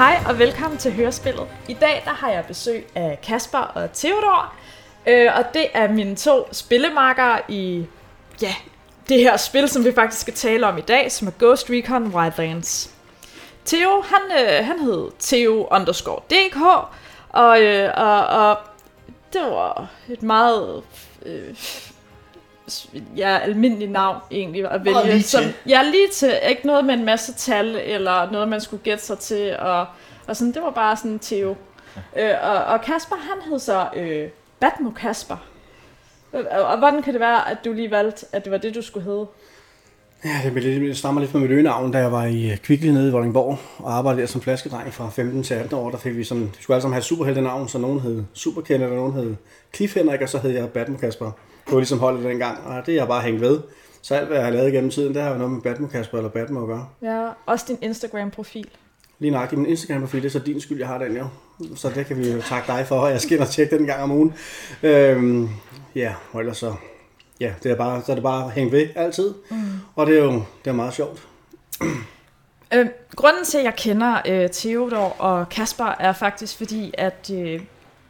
Hej og velkommen til Hørespillet. I dag der har jeg besøg af Kasper og Theodor, øh, og det er mine to spillemarkere i ja, det her spil, som vi faktisk skal tale om i dag, som er Ghost Recon Wildlands. Theo, han, øh, han hed Theo underscore DK, og, øh, og, og det var et meget øh, ja, almindeligt navn egentlig at vælge. lige til. Som, ja, lige til. Ikke noget med en masse tal, eller noget, man skulle gætte sig til. Og, og sådan, det var bare sådan Theo. Øh, og, og Kasper, han hed så øh, Batmo Kasper. Og, og hvordan kan det være, at du lige valgte, at det var det, du skulle hedde? Ja, det, det, stammer lidt fra mit øgenavn, da jeg var i Kvickly nede i Vordingborg og arbejdede der som flaskedreng fra 15 til 18 år. Der fik vi sådan, vi skulle alle sammen have superheltenavn, så nogen hed Superkenner, og nogen hed Cliff Henrik, og så hed jeg Batman Kasper. Det var ligesom holdet dengang, og det har jeg bare hængt ved. Så alt, hvad jeg har lavet gennem tiden, det har jo noget med Batman Kasper eller Batman at gøre. Ja, også din Instagram-profil. Lige nøjagtigt min Instagram-profil, det er så din skyld, jeg har den jo. Så det kan vi jo takke dig for, og jeg skal ind og tjekke den en gang om ugen. Øhm, ja, og ellers så, ja, det er bare, så er det bare hængt ved altid. Mm. Og det er jo det er meget sjovt. Øh, grunden til, at jeg kender øh, Theodor og Kasper, er faktisk fordi, at øh,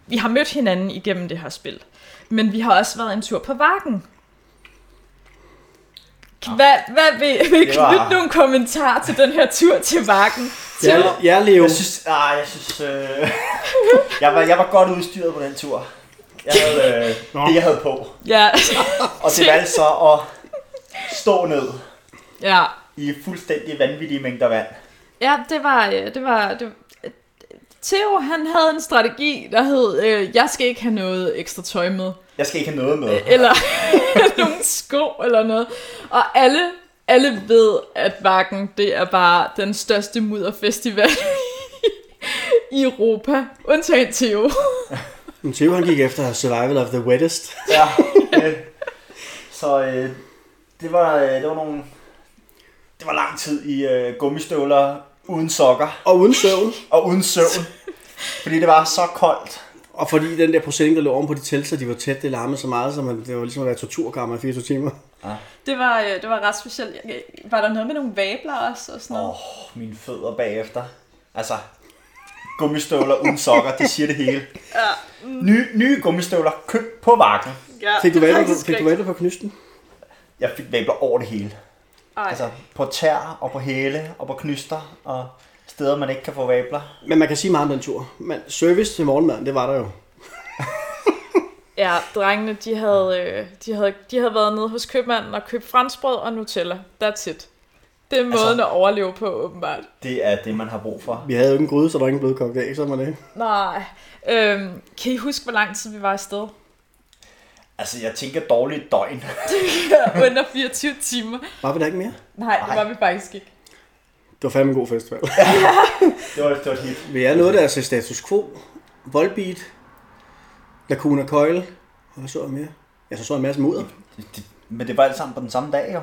vi har mødt hinanden igennem det her spil. Men vi har også været en tur på Vakken. Hvad, hvad vil, vil Det var- knytte nogle kommentarer til den her tur til Vakken? Ja, ja Leo. Jeg synes, ah, jeg synes, øh, jeg, var, jeg var godt udstyret på den tur. Jeg havde øh, Nå. det, jeg havde på. Ja, Og det valgte så at stå ned ja. i fuldstændig vanvittige mængder vand. ja det var... øh, Det var det, Theo, han havde en strategi, der hed, øh, jeg skal ikke have noget ekstra tøj med. Jeg skal ikke have noget med. eller nogle sko eller noget. Og alle, alle ved, at Vakken, det er bare den største mudderfestival i Europa. Undtagen Theo. Men Theo han gik efter Survival of the Wettest. Ja, øh, så øh, det var, øh, det var nogle... Det var lang tid i øh, gummistøvler uden sokker Og uden søvn. og uden søvn. Fordi det var så koldt. Og fordi den der procent, der lå oven på de telt, så de var tæt, det larmede så meget, så man, det var ligesom at være torturkammer i 24 timer. Det var, øh, det var ret specielt. Jeg- Var der noget med nogle vabler også og sådan Åh, noget? oh, mine fødder bagefter. Altså, gummistøvler uden sokker, det siger det hele. Ja. Nye, nye gummistøvler købt på vakken. ja Fik du det er valer på, faktisk fik du valer på knysten? Jeg fik vabler over det hele. Ej. Altså, på tær og på hæle og på knyster og steder, man ikke kan få vabler. Men man kan sige meget om den tur. Men service til morgenmaden, det var der jo. Ja, drengene, de havde, øh, de, havde, de havde været nede hos købmanden og købt franskbrød og Nutella. That's it. Det er måden Altså- at overleve på, åbenbart. Det er det, man har brug for. Vi havde jo ikke en gryde, så der var ingen blødkogt af, så var det. Nej. Øhm, kan I huske, hvor lang tid vi var afsted? Altså, jeg tænker dårligt døgn. Under 24 timer. Var vi der ikke mere? Nej, det var vi faktisk ikke. Det var fandme en god festival. Det var, det var et hit. Vi er noget, der er til status quo. Volbeat. Lacuna Coil. Og hvad så jeg mere? Jeg så så en masse mudder. Det, men det var alt sammen på den samme dag, jo.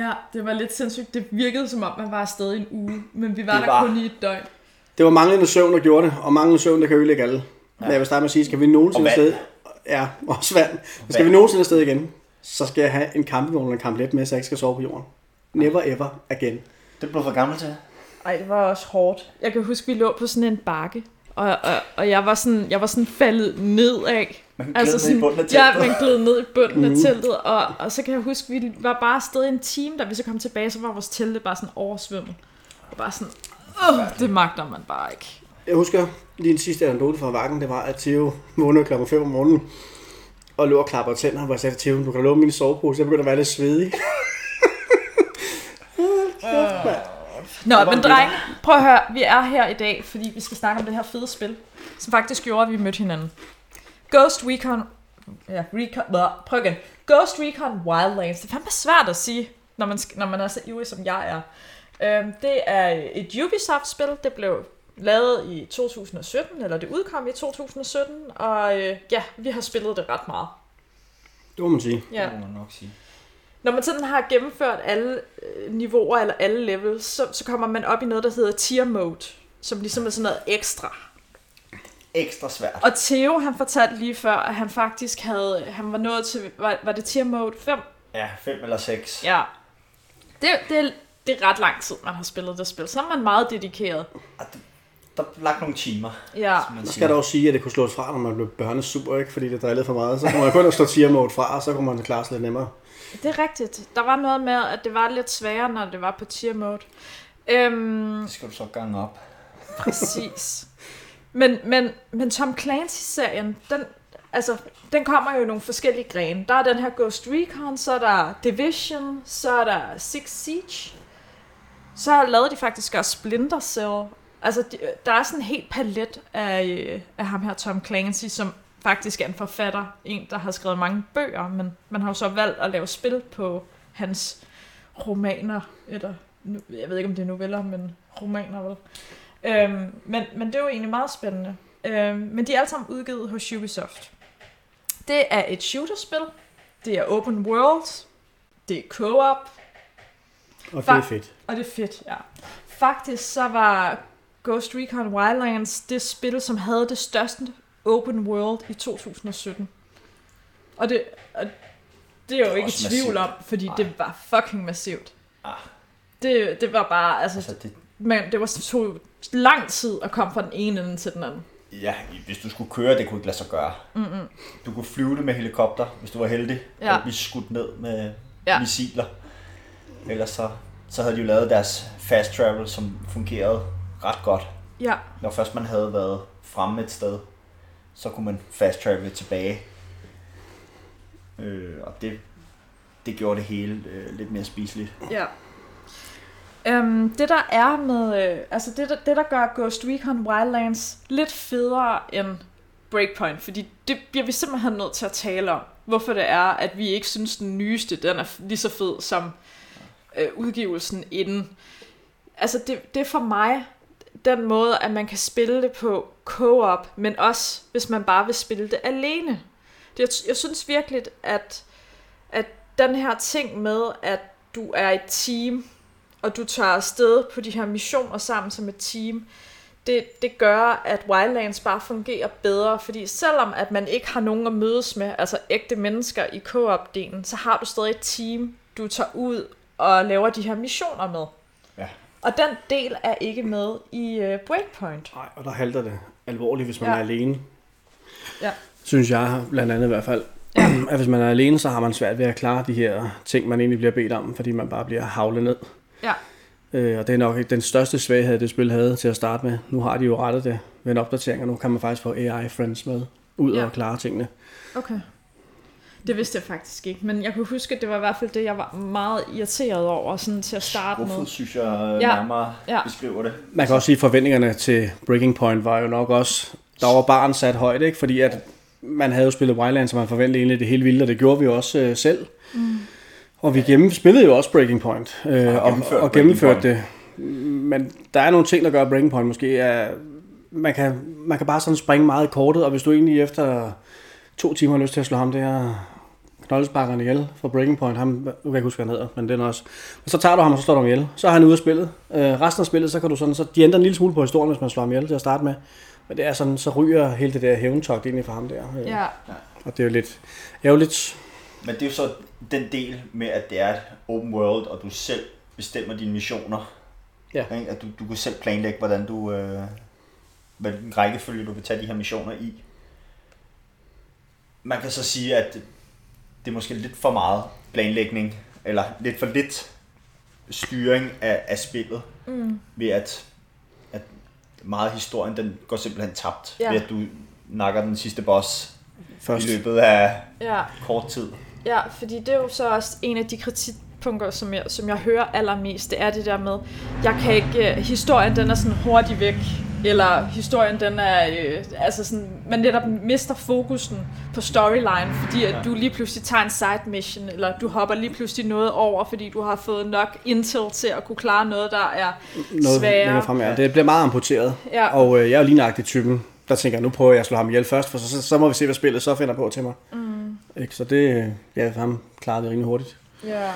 Ja, det var lidt sindssygt. Det virkede som om, man var afsted i en uge. Men vi var Det der var- kun i et døgn. Det var manglende søvn, der gjorde det. Og manglende søvn, der kan ødelægge alle. Ja. Men jeg vil starte med at sige, skal vi nogensinde afsted... Ja, også vand. Men skal vi nogensinde afsted igen, så skal jeg have en campingvogn eller en kamplet med, så jeg ikke skal sove på jorden. Never ever again. Det blev for gammel til. Ej, det var også hårdt. Jeg kan huske, vi lå på sådan en bakke. Og, og, og jeg, var sådan, jeg var sådan faldet nedad. Man Altså sådan, i bunden af ja, teltet. man gled ned i bunden af teltet, og, og så kan jeg huske, vi var bare afsted i en time, da vi så kom tilbage, så var vores telte bare sådan oversvømmet. Og bare sådan, Åh, det magter man bare ikke. Jeg husker lige en sidste anekdote fra Vakken, det var, at Theo vågnede klokken 5 om morgenen og lå og klapper tænder, hvor jeg sagde til Theo, du kan låne min sovepose, jeg begynder at være lidt svedig. Nå, men dreng, prøv at høre, vi er her i dag, fordi vi skal snakke om det her fede spil, som faktisk gjorde, at vi mødte hinanden. Ghost Recon... Ja, Recon... Nå, prøv igen. Ghost Recon Wildlands. Det er fandme svært at sige, når man, når man er så ivrig, som jeg er. Øhm, det er et Ubisoft-spil. Det blev lavet i 2017, eller det udkom i 2017, og øh, ja, vi har spillet det ret meget. Det må man sige. Ja. Det må man nok sige. Når man sådan har gennemført alle øh, niveauer eller alle levels, så, så kommer man op i noget, der hedder tier mode, som ligesom er sådan noget ekstra. Ekstra svært. Og Theo, han fortalte lige før, at han faktisk havde, han var nået til, var, var det tier mode 5? Ja, fem eller seks. Ja. Det, det, er- det er ret lang tid, man har spillet det spil. Så er man meget dedikeret. Og det- der er lagt nogle timer, Ja, som man Så siger. skal også sige, at det kunne slås fra, når man blev børnesur, ikke? fordi det drillede for meget. Så kunne man kun at slå tier mode fra, og så kunne man klare sig lidt nemmere. det er rigtigt. Der var noget med, at det var lidt sværere, når det var på tier mode. Øhm, Det skal du så gange op. præcis. Men, men, men Tom Clancy-serien, den, altså, den kommer jo i nogle forskellige grene. Der er den her Ghost Recon, så er der Division, så er der Six Siege. Så lavede de faktisk også Splinter Cell. Altså, de, der er sådan en helt palet af, øh, af ham her, Tom Clancy, som faktisk er en forfatter. En, der har skrevet mange bøger, men man har jo så valgt at lave spil på hans romaner, eller jeg ved ikke, om det er noveller, men romaner vel. Øhm, men, men det er jo egentlig meget spændende. Øhm, men de er alle sammen udgivet hos Ubisoft. Det er et shooterspil. Det er open world. Det er co-op. Og det er fedt. Og det er fedt, ja. Faktisk så var Ghost Recon Wildlands det spil, som havde det største open world i 2017. Og det, og det er jo var ikke tvivl om, massivt. fordi Nej. det var fucking massivt. Ah. Det, det var bare, altså, Altså, det, men det var tog lang tid at komme fra den ene ende til den anden. ja, hvis du skulle køre, det kunne ikke lade sig gøre. Mm-mm. Du kunne flyve det med helikopter, hvis du var heldig, Ja. og blive skudt ned med ja. missiler. Ellers så, så havde de jo lavet deres fast travel, som fungerede ret godt. Ja, Når først man havde været fremme et sted, så kunne man fast travel tilbage. Øh, og det, det gjorde det hele øh, lidt mere spiseligt. ja. Øhm, det der er med, øh, altså det der, det der gør Ghost Recon Wildlands lidt federe end Breakpoint, fordi det bliver vi simpelthen nødt til at tale om, hvorfor det er, at vi ikke synes den nyeste, den er lige så fed som øh, udgivelsen inden. Altså det, det for mig den måde, at man kan spille det på co-op, men også hvis man bare vil spille det alene. Det, jeg, jeg synes virkelig, at, at den her ting med, at du er et team, og du tager afsted på de her missioner sammen som et team, det, det gør, at Wildlands bare fungerer bedre, fordi selvom at man ikke har nogen at mødes med, altså ægte mennesker i co-op-delen, så har du stadig et team, du tager ud og laver de her missioner med. Og den del er ikke med i uh, Breakpoint. Nej, og der halter det alvorligt, hvis man Ja. er alene. Ja. Synes jeg blandt andet i hvert fald. Ja. at hvis man er alene, så har man svært ved at klare de her ting, man egentlig bliver bedt om, fordi man bare bliver havlet ned. Ja. Øh, og det er nok ikke den største svaghed, det spil havde til at starte med. Nu har de jo rettet det ved en opdatering, og nu kan man faktisk få AI-friends med ud Ja. og klare tingene. Okay. Det vidste jeg faktisk ikke, men jeg kunne huske, at det var i hvert fald det, jeg var meget irriteret over sådan til at starte med. Hvorfor synes jeg Ja. nærmere Ja. beskriver det? Man kan også sige, at forventningerne til Breaking Point var jo nok også, der var barn sat højt, ikke? fordi at man havde jo spillet Wildlands, så man forventede egentlig det hele vildt, og det gjorde vi også øh, selv. Mm. Og vi gennem, spillede jo også Breaking Point, øh, og, og, gennemført og Breaking gennemførte det. Men der er nogle ting, der gør at Breaking Point måske er, man kan, man kan bare sådan springe meget kortet, og hvis du egentlig efter to timer har lyst til at slå ham der knoldesbakkerne ihjel fra Breaking Point, ham, nu kan jeg ikke huske, hvad han hedder, men den også. Men så tager du ham, og så slår du ham ihjel. Så er han ude af spillet. Øh, resten af spillet, så kan du sådan, så de ændrer en lille smule på historien, hvis man slår ham ihjel til at starte med. Men det er sådan, så ryger hele det der hævntogt ind i for ham der. Øh, Ja, Og det er jo lidt ærgerligt. Men det er jo så den del med, at det er et open world, og du selv bestemmer dine missioner. Ja. Ikke? At du, du kan selv planlægge, hvordan du, øh, hvilken rækkefølge du vil tage de her missioner i. Man kan så sige, at det er måske lidt for meget planlægning, eller lidt for lidt styring af, af spillet, mm. ved at, at meget af historien, den går simpelthen tabt, Ja. ved at du nakker den sidste boss Først. i løbet af ja. kort tid. Ja, fordi det er jo så også en af de kritikpunkter, som jeg, som jeg hører allermest, det er det der med, jeg kan ikke, uh, historien den er sådan hurtigt væk, eller historien den er, øh, altså sådan, man netop mister fokusen på storyline, fordi at du lige pludselig tager en side mission, eller du hopper lige pludselig noget over, fordi du har fået nok intel til at kunne klare noget, der er Noget sværere. frem, ja. Det bliver meget amputeret. Ja, Og øh, jeg er jo lignagtig typen, der tænker, nu prøver jeg at slå ham ihjel først, for så, så, så må vi se, hvad spillet så finder på til mig. mm, Ikke? Så det, ja, ham klarede det rimelig hurtigt. ja.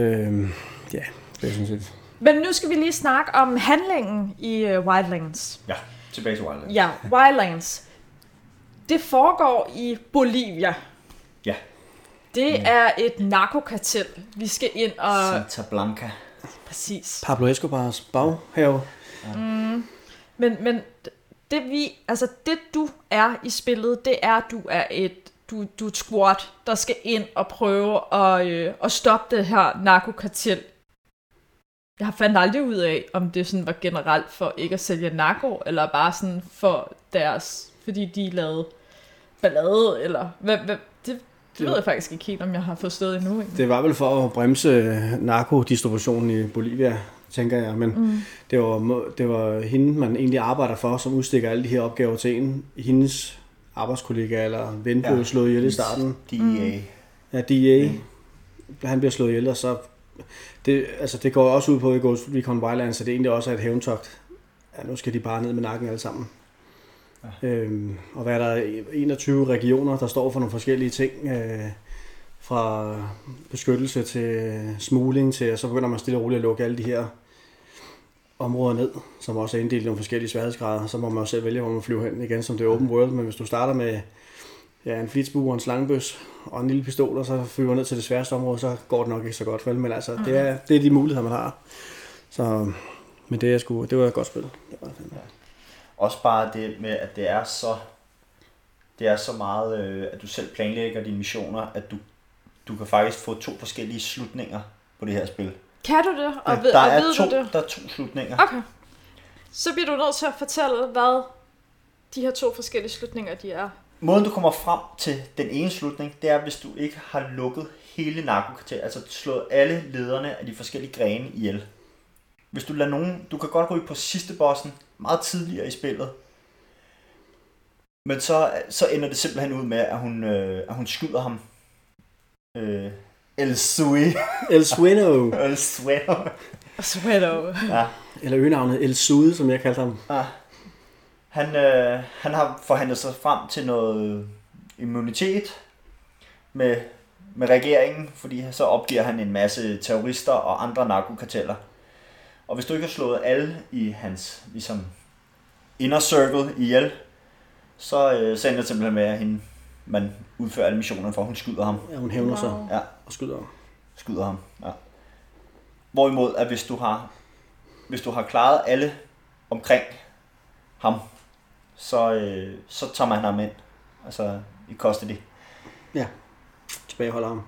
Øh, ja, det er sådan set. Men nu skal vi lige snakke om handlingen i uh, Wildlands. Ja, tilbage til Wildlands. Ja, Wildlands. Det foregår i Bolivia. Ja. Det er et narkokartel, vi skal ind og... Santa Blanca. Præcis. Pablo Escobars baghave. Mm. Men, men det vi, altså det du er i spillet, det er, at du er et, du, du er et squad, der skal ind og prøve at, øh, at stoppe det her narkokartel. Jeg har fandt aldrig ud af, om det sådan var generelt for ikke at sælge narko, eller bare sådan for deres, fordi de lavede ballade, eller hvad, hvad, det, det ved jeg faktisk ikke helt, om jeg har forstået endnu. Egentlig. Det var vel for at bremse narkodistributionen i Bolivia, tænker jeg. Men mm. det, var, det var hende, man egentlig arbejder for, som udstikker alle de her opgaver til en. Hendes arbejdskollega eller ven blev ja. slået ihjel i starten. DEA. Mm. Ja, DEA. Mm. Han bliver slået ihjel, og så... Det, altså, det går også ud på i Ghost Recon Wildlands, så det egentlig også er et hævntogt. Ja, nu skal de bare ned med nakken alle sammen. Ja. Øhm, og hvad er der 21 regioner, der står for nogle forskellige ting. Øh, fra beskyttelse til smugling til, og så begynder man stille og roligt at lukke alle de her områder ned, som også er inddelt i nogle forskellige sværhedsgrader. Så må man også selv vælge, hvor man flyver hen igen, som det er open world. Men hvis du starter med ja, en flitsbue og en slangebøs og en lille pistol, og så flyver ned til det sværeste område, så går det nok ikke så godt. Vel? Men altså, det, er, det er de muligheder, man har. Så, men det, er sgu, det var et godt spil. Det var fandme. Også bare det med, at det er så det er så meget, øh, at du selv planlægger dine missioner, at du, du kan faktisk få to forskellige slutninger på det her spil. Kan du det? Og, Ja, ved, der, og er ved to, du det? der er to slutninger. Okay. Så bliver du nødt til at fortælle, hvad de her to forskellige slutninger de er. Måden du kommer frem til den ene slutning, det er, hvis du ikke har lukket hele narkokartellet, altså slået alle lederne af de forskellige grene ihjel. Hvis du lader nogen, du kan godt ryge på sidste bossen meget tidligere i spillet, men så, så ender det simpelthen ud med, at hun, øh, at hun skyder ham. Øh, El Sui. El Sueno, El Sueno. Sweato. Ja. eller øgenavnet El Sude, som jeg kaldte ham. Ah. Han, øh, han har forhandlet sig frem til noget immunitet med, med regeringen, fordi så opgiver han en masse terrorister og andre narkokarteller. Og hvis du ikke har slået alle i hans ligesom, inner circle ihjel, så, øh, så ender det simpelthen med, at hende, man udfører alle missionerne for, at hun skyder ham. Ja, hun hævner sig. Ja, og skyder ham. skyder ham. Ja. Hvorimod, at hvis du har, hvis du har klaret alle omkring ham, så, øh, så tager man ham ind. Altså i custody. Tilbageholder ham.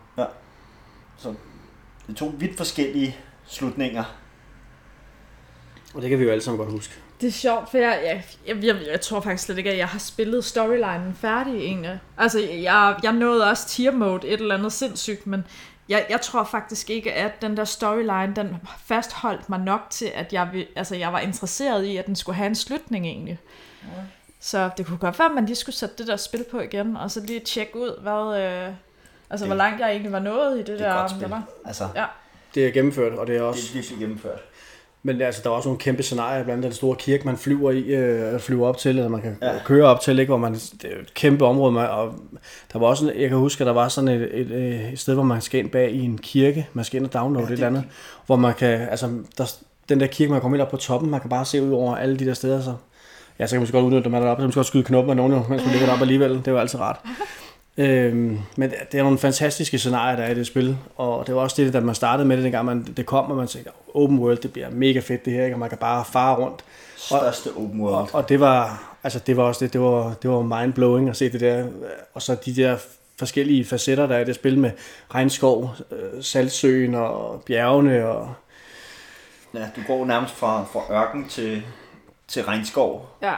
Så det er to vidt forskellige slutninger. Og det kan vi jo alle sammen godt huske. Det er sjovt, for jeg, jeg, jeg, jeg, jeg tror faktisk slet ikke, at jeg har spillet storylinen færdig egentlig. Altså, jeg, jeg nåede også tier mode et eller andet sindssygt, men jeg, jeg tror faktisk ikke, at den der storyline, den fastholdt mig nok til, at jeg, altså, jeg var interesseret i, at den skulle have en slutning egentlig. Så det kunne godt være, at man lige skulle sætte det der spil på igen, og så lige tjekke ud, hvad, øh, altså, Det- hvor langt jeg egentlig var nået i det, Det der. er godt spil. der. Altså, Ja. Det er gennemført, og det er også... det er virkelig gennemført. Men altså, der er også nogle kæmpe scenarier, blandt andet den store kirke, man flyver i, øh, flyver op til, eller man kan Ja. køre op til, ikke? hvor man, det er et kæmpe område, med, og der var også, jeg kan huske, at der var sådan et, et, et, et sted, hvor man skal ind bag i en kirke, man skal ind og downloade Ja, ja, det- et eller andet, hvor man kan, altså, der, den der kirke, man kommer helt op på toppen, man kan bare se ud over alle de der steder, så ja, så kan man så godt udnytte, at man er deroppe, så kan man så godt skyde knopper med nogen, mens man ligger deroppe alligevel, det er jo altid rart. Øhm, men det- det er nogle fantastiske scenarier, der er i det spil, og det var også det, da man startede med det, dengang man, det kom, og man tænkte, open world, det bliver mega fedt det her, ikke? og man kan bare fare rundt. Største open world. Og, og det var, altså det var også det, det var, det var mind-blowing at se det der, og så de der forskellige facetter, der er i det spil med regnskov, øh, saltsøen og bjergene, og Ja, du går nærmest fra, fra ørken til, til regnskov. Ja.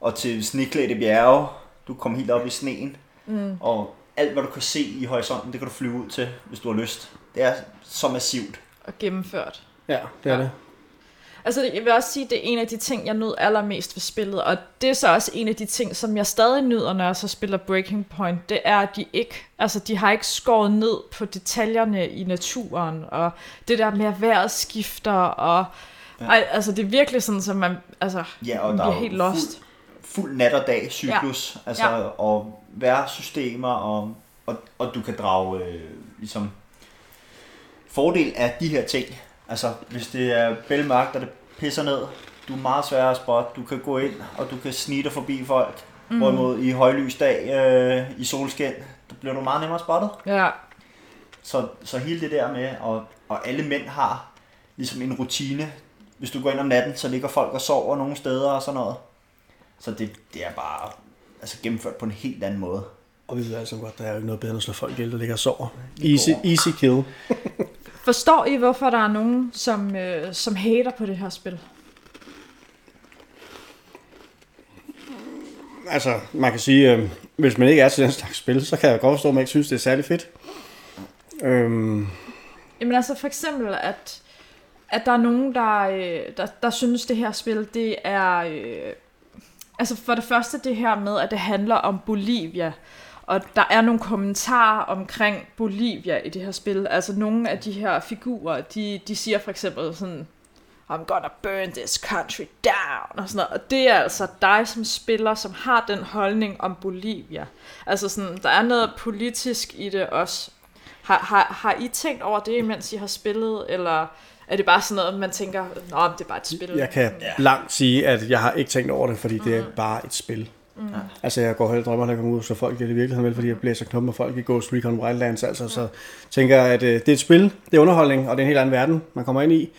og til sneklædte bjerge. Du kommer helt op i sneen. Mm. Og alt, hvad du kan se i horisonten, det kan du flyve ud til, hvis du har lyst. Det er så massivt. Og gennemført. ja, det er Ja. det. Altså, jeg vil også sige, at det er en af de ting, jeg nød allermest ved spillet, og det er så også en af de ting, som jeg stadig nyder, når jeg så spiller Breaking Point, det er, at de ikke, altså, de har ikke skåret ned på detaljerne i naturen, og det der med, at vejret skifter, og Ja. Ja. ej, altså, det er virkelig sådan, at man, altså, Ja, og man der er bliver helt fuld- lost. Fuld nat og dag cyklus. Ja. Altså, Ja. og vejrsystemer, og, og, og du kan drage øh, ligesom fordel af de her ting. Altså, hvis det er bælmørkt, og det pisser ned, du er meget sværere at spotte. Du kan gå ind, og du kan snige dig forbi folk. Mm. Hvorimod i højlys dag, øh, i solskin, der bliver du meget nemmere spottet. Ja, Så, så hele det der med, og, og alle mænd har ligesom en rutine hvis du går ind om natten, så ligger folk og sover nogle steder og sådan noget. Så det, det er bare altså, gennemført på en helt anden måde. Og vi ved altså godt, der er jo ikke noget bedre end at slå folk ihjel, der ligger og sover. Easy, easy kill. Forstår I, hvorfor der er nogen, som, øh, som hater på det her spil? Altså, man kan sige, øh, hvis man ikke er til den slags spil, så kan jeg godt forstå, at man ikke synes, det er særlig fedt. Øhm, Jamen altså for eksempel, at, at der er nogen, der, øh, der, der synes, det her spil, det er... Øh, altså for det første det her med, at det handler om Bolivia. Og der er nogle kommentarer omkring Bolivia i det her spil. Altså nogle af de her figurer, de, de siger for eksempel sådan, I'm gonna burn this country down, og sådan noget. Og det er altså dig som spiller, som har den holdning om Bolivia. Altså sådan, der er noget politisk i det også. Har, har, har I tænkt over det, mens I har spillet, eller er det bare sådan noget, man tænker, nå, det er bare et spil? jeg kan Ja. langt sige, at jeg har ikke tænkt over det, fordi det er bare et spil. Mm. Altså, jeg går helt drømmer, at jeg kommer ud, så folk det i virkeligheden vel, fordi jeg blæser knop med folk i Ghost Recon Wildlands, altså, så tænker jeg, at øh, det er et spil, det er underholdning, og det er en helt anden verden, man kommer ind i,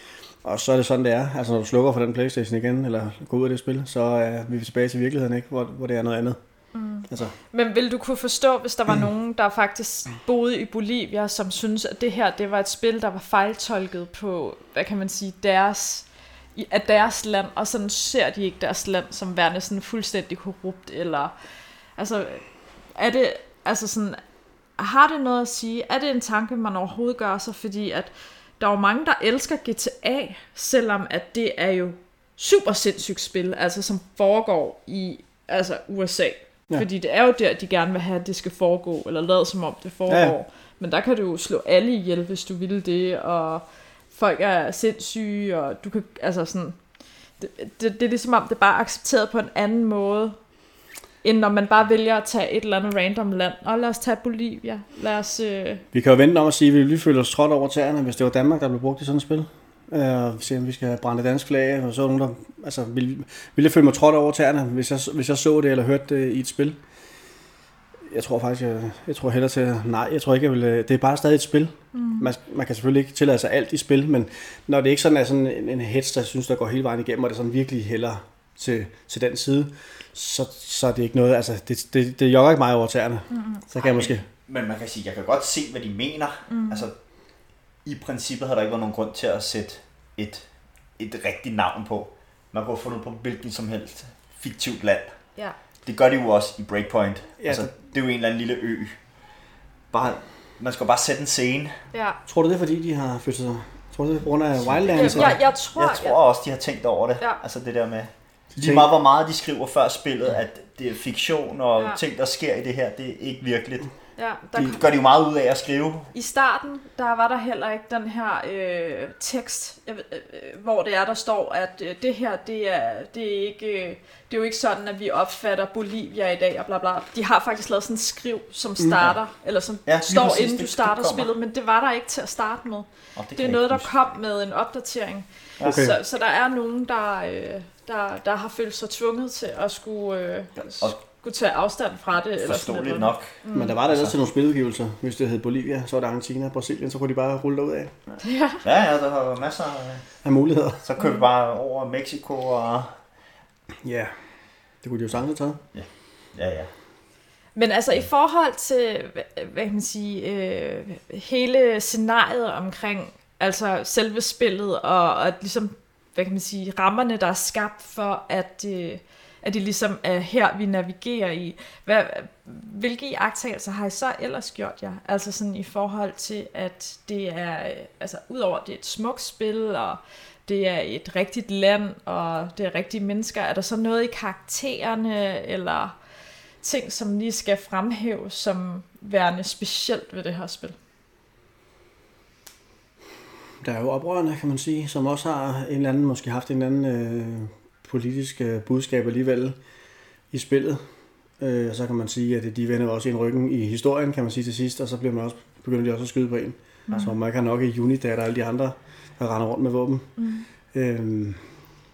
og så er det sådan, det er. Altså, når du slukker for den Playstation igen, eller går ud af det spil, så er vi tilbage til virkeligheden, ikke? Hvor, hvor det er noget andet. Mm. Altså, Men vil du kunne forstå, hvis der var nogen, der faktisk boede i Bolivia, som synes, at det her det var et spil, der var fejltolket på, hvad kan man sige, deres, af deres land, og sådan ser de ikke deres land som værende sådan fuldstændig korrupt, eller altså, er det, altså sådan, har det noget at sige? Er det en tanke, man overhovedet gør sig? Fordi at der er jo mange, der elsker GTA, selvom at det er jo super sindssygt spil, altså som foregår i altså USA. Ja. Fordi det er jo der, de gerne vil have, at det skal foregå, eller lade som om det foregår. Ja, Ja. Men der kan du jo slå alle ihjel, hvis du ville det, og folk er sindssyge, og du kan, altså sådan, det, det, det er ligesom om, det er bare accepteret på en anden måde, end når man bare vælger at tage et eller andet random land. Og lad os tage Bolivia. Lad os... Øh, vi kan jo vente om at sige, at vi ville føle os trådt over tæerne, hvis det var Danmark, der blev brugt i sådan et spil. Øh, se om vi skal brænde dansk flag, og så er der nogen, der, altså, ville, ville jeg føle mig trådt over tæerne, hvis jeg, hvis jeg så det eller hørte det i et spil. Jeg tror faktisk, jeg, jeg tror hellere til, nej, jeg tror ikke, jeg vil, det er bare stadig et spil. Mm. Man, man, kan selvfølgelig ikke tillade sig alt i spil, men når det ikke sådan er sådan en, en hets, der synes, der går hele vejen igennem, og det sådan virkelig hælder til, til den side, så, så er det ikke noget, altså det, det, det jogger ikke mig over tæerne. Mm. Så kan jeg måske, Men man kan sige, jeg kan godt se, hvad de mener. Mm. Altså, i princippet har der ikke været nogen grund til at sætte et, et rigtigt navn på. Man kunne have fundet på hvilket som helst fiktivt land. ja. Det gør de jo også i Breakpoint. Ja. Ja. Altså, det er jo en eller anden lille ø. Bare, man skal bare sætte en scene. ja. tror du det er fordi, de har flyttet sig? Tror du det er på grund af Wildlands? Jeg, jeg, jeg tror, Jeg tror også, de har tænkt over det. Ja. Altså det der med... Lige meget hvor meget de skriver før spillet, at det er fiktion og Ja. ja. ting, der sker i det her, det er ikke virkeligt. Ja, der, Det gør de jo meget ud af at skrive. I starten, der var der heller ikke den her øh, tekst, jeg ved, øh, hvor det er, der står, at øh, det her, det er, det, er ikke, øh, det er jo ikke sådan, at vi opfatter Bolivia i dag, og bla bla. De har faktisk lavet sådan en skriv, som starter, mm. eller som Ja, ja, står, præcis, inden det- du starter det kommer. spillet, men det var der ikke til at starte med. Det, Det er noget, der huske. kom med en opdatering. Okay. Så, så der er nogen, der, øh, der, der har følt sig tvunget til at skulle, øh, Og skulle tage afstand fra det. Eller sådan forståeligt noget. nok. Men der var der ellers til nogle spiludgivelser. Hvis det hed Bolivia, så var det Argentina og Brasilien, så kunne de bare rulle derud af. Ja. Ja, ja, der var masser af... Af muligheder. Så kører vi bare over Mexico og... Ja, det kunne de jo sagtens have taget. Ja, ja. Men altså i forhold til, hvad- kan man sige, øh, hele scenariet omkring altså selve spillet, og, og at ligesom, hvad kan man sige, rammerne, der er skabt for, at, øh, at det ligesom er her, vi navigerer i. Hvad, hvilke iagttagelser har I så ellers gjort jer? Altså sådan i forhold til, at det er, øh, altså udover at det er et smukt spil, og det er et rigtigt land, og det er rigtige mennesker, er der så noget i karaktererne, eller ting, som lige skal fremhæves som værende specielt ved det her spil. Der er jo oprørende, kan man sige, som også har en eller anden, måske haft en eller anden øh, politisk øh, budskab alligevel i spillet. Øh, så kan man sige, at de vender også en ryggen i historien, kan man sige til sidst, og så bliver man også, begynder de også at skyde på en. Mm. Så man kan nok i Unidad og alle de andre, der render rundt med våben. Mm. Øhm,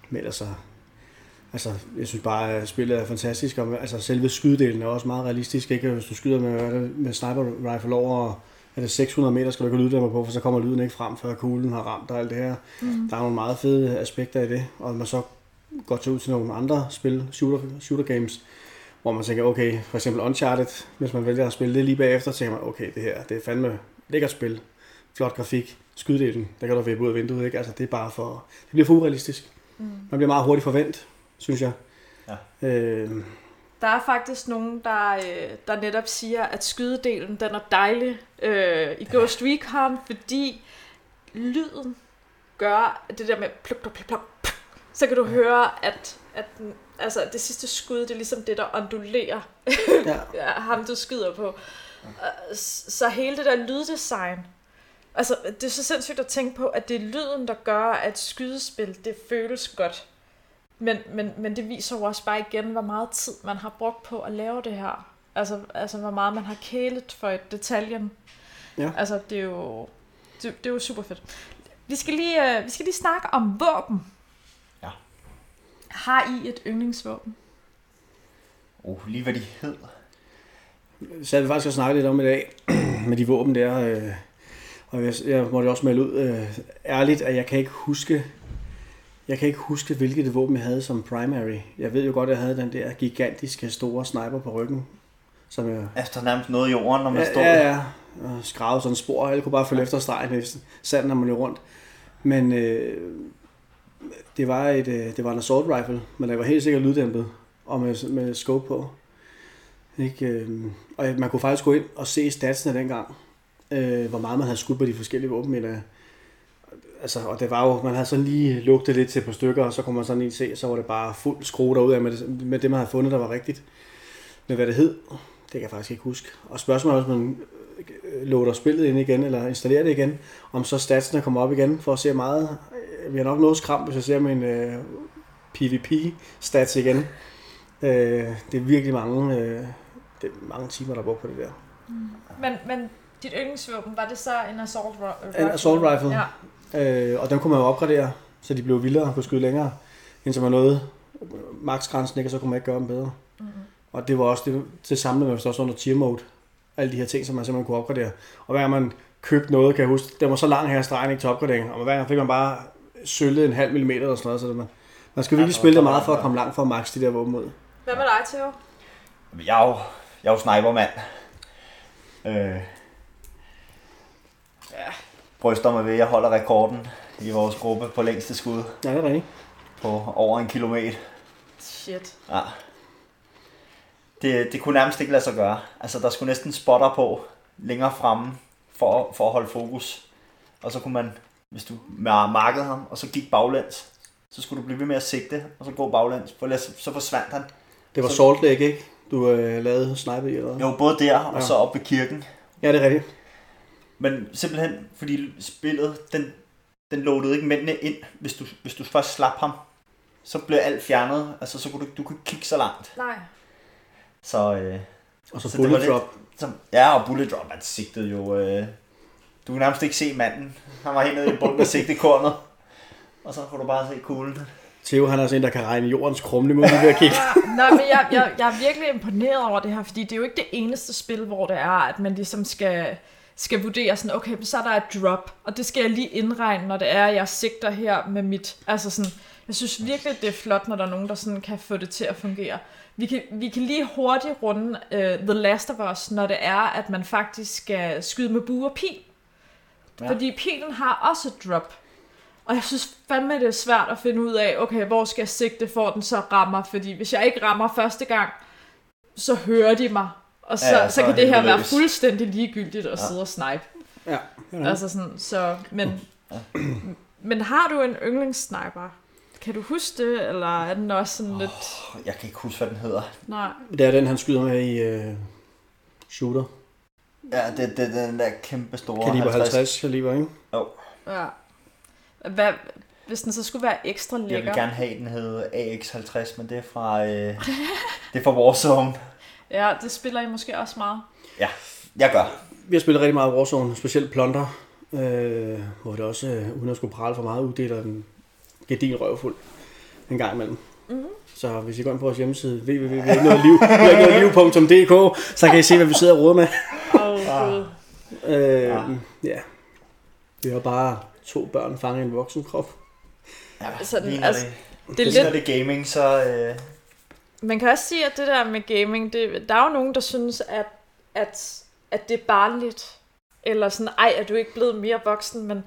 men ellers så, altså, jeg synes bare, at spillet er fantastisk, og altså, selve skyddelen er også meget realistisk, ikke? Hvis du skyder med, med sniper rifle over er det 600 meter, skal du ikke lyde på, for så kommer lyden ikke frem, før kuglen har ramt og alt det her. Mm. Der er nogle meget fede aspekter i det, og man så går til ud til nogle andre spil, shooter, shooter games, hvor man tænker, okay, for eksempel Uncharted, hvis man vælger at spille det lige bagefter, tænker man, okay, det her, det er fandme lækkert spil, flot grafik, skyddelen, der kan du vippe ud af vinduet, ikke? Altså, det er bare for, det bliver for urealistisk. Mm. Man bliver meget hurtigt forvent, synes jeg. Ja. Øh, der er faktisk nogen, der, øh, der netop siger, at skydedelen den er dejlig øh, i Ghost Recon, fordi lyden gør det der med pluk, pluk, pluk, pluk, så kan du høre, at, at altså, det sidste skud, det er ligesom det, der ondulerer ja. ham, du skyder på. Så hele det der lyddesign, altså det er så sindssygt at tænke på, at det er lyden, der gør, at skydespil, det føles godt. Men, men, men det viser jo også bare igen, hvor meget tid man har brugt på at lave det her. Altså, altså hvor meget man har kælet for et detaljen. Ja. Altså, det er jo, det, det er jo super fedt. Vi skal lige, uh, vi skal lige snakke om våben. Ja. Har I et yndlingsvåben? Oh, lige hvad de hed. Så jeg vil faktisk også snakke lidt om i dag, med de våben der. Øh, og jeg, jeg måtte også melde ud øh, ærligt, at jeg kan ikke huske jeg kan ikke huske, hvilket våben jeg havde som primary. Jeg ved jo godt, at jeg havde den der gigantiske store sniper på ryggen. Som jeg... Efter nærmest noget i jorden, når man ja, stod. Ja, ja. Og skravede sådan en spor, og alle kunne bare følge efter stregen næsten. Sanden, når man løb rundt. Men øh, det var et, øh, det var en assault rifle, men der var helt sikkert lyddæmpet, og med, med scope på. Ikke? Øhm, og man kunne faktisk gå ind og se statsene dengang, øh, hvor meget man havde skudt på de forskellige våben. Men, altså, og det var jo, man havde sådan lige lugtet lidt til et par stykker, og så kunne man sådan lige se, så var det bare fuld skrue derud af med det, med det, man havde fundet, der var rigtigt. Men hvad det hed, det kan jeg faktisk ikke huske. Og spørgsmålet er, hvis man låter loader spillet ind igen, eller installerer det igen, om så statsene kommer op igen, for at se meget. Vi har nok noget skram, hvis jeg ser min øh, PvP-stats igen. Uh, det er virkelig mange, uh, det er mange timer, der er brugt på det der. Mm. Men, men dit yndlingsvåben, var det så en assault rifle? En assault rifle. Ja. Øh, og dem kunne man jo opgradere, så de blev vildere og kunne skyde længere, indtil man nåede maksgrænsen, ikke, og så kunne man ikke gøre dem bedre. Mm-hmm. Og det var også det, det samlede man også under tier mode. Alle de her ting, som man simpelthen kunne opgradere. Og hver gang man købte noget, kan jeg huske, det var så lang her stregen ikke til opgradering, og hver gang fik man bare sølvet en halv millimeter eller sådan noget, så man, man skal virkelig ja, spille det meget for at komme langt for at max de der våben ud. Hvad med dig, Theo? Jeg er jo, jeg er jo snipermand. Øh, ja, bryster mig ved, at jeg holder rekorden i vores gruppe på længste skud. Ja, det er rigtigt. På over en kilometer. Shit. Ja. Det, det kunne nærmest ikke lade sig gøre. Altså, der skulle næsten spotter på længere fremme for, for at holde fokus. Og så kunne man, hvis du markede ham, og så gik baglæns, så skulle du blive ved med at sigte, og så gå baglæns, for så forsvandt han. Det var så, Salt Lake, ikke? Du øh, lavede snipe i, eller Jo, både der, og ja. så op ved kirken. Ja, det er rigtigt. Men simpelthen, fordi spillet, den, den loadede ikke mændene ind. Hvis du, hvis du først slap ham, så blev alt fjernet. Altså, så kunne du, du kunne ikke kigge så langt. Nej. Så, øh, og så, så bullet drop. Lidt, så, ja, og bullet drop, man sigtede jo... Øh, du kunne nærmest ikke se manden. Han var helt nede i bunden af sigtekornet. Og så kunne du bare se kuglen. Theo, han er sådan en, der kan regne jordens krumle mod ved at kigge. Nej, men jeg, jeg, jeg er virkelig imponeret over det her, fordi det er jo ikke det eneste spil, hvor det er, at man ligesom skal skal vurdere sådan, okay, så er der et drop, og det skal jeg lige indregne, når det er, at jeg sigter her med mit, altså sådan, jeg synes virkelig, det er flot, når der er nogen, der sådan kan få det til at fungere. Vi kan, vi kan lige hurtigt runde uh, The Last of Us, når det er, at man faktisk skal skyde med bue og pil. Ja. Fordi pilen har også et drop. Og jeg synes fandme, det er svært at finde ud af, okay, hvor skal jeg sigte, for den så rammer? Fordi hvis jeg ikke rammer første gang, så hører de mig. Og så, ja, så, så kan det her være fuldstændig ligegyldigt at ja. sidde og snipe. Ja. ja. Altså sådan, så, men, ja. men har du en yndlingssniper? Kan du huske det, eller er den også sådan oh, lidt... Jeg kan ikke huske, hvad den hedder. Nej. Det er den, han skyder med i uh, Shooter. Ja, det, det, den der kæmpe store... Kaliber 50, 50 kaliber, ikke? Jo. Ja. Hvad, hvis den så skulle være ekstra lækker... Jeg vil gerne have, den hed AX50, men det er fra, øh, det er fra Warzone. Ja, det spiller I måske også meget. Ja, jeg gør. Vi har spillet rigtig meget Warzone, specielt Plunder, øh, hvor det også, øh, uden at skulle prale for meget, uddeler en gedin røvfuld en gang imellem. Mm-hmm. Så hvis I går ind på vores hjemmeside, www.liv.dk, så kan I se, hvad vi sidder og råder med. Oh, Øh, ja. ja. Vi har bare to børn fanget i en voksen krop. Ja, Sådan, lige altså, det, Det er lidt, det er gaming, så... Øh, man kan også sige, at det der med gaming, det, der er jo nogen, der synes, at, at, at det er barnligt. Eller sådan, ej, er du ikke blevet mere voksen, men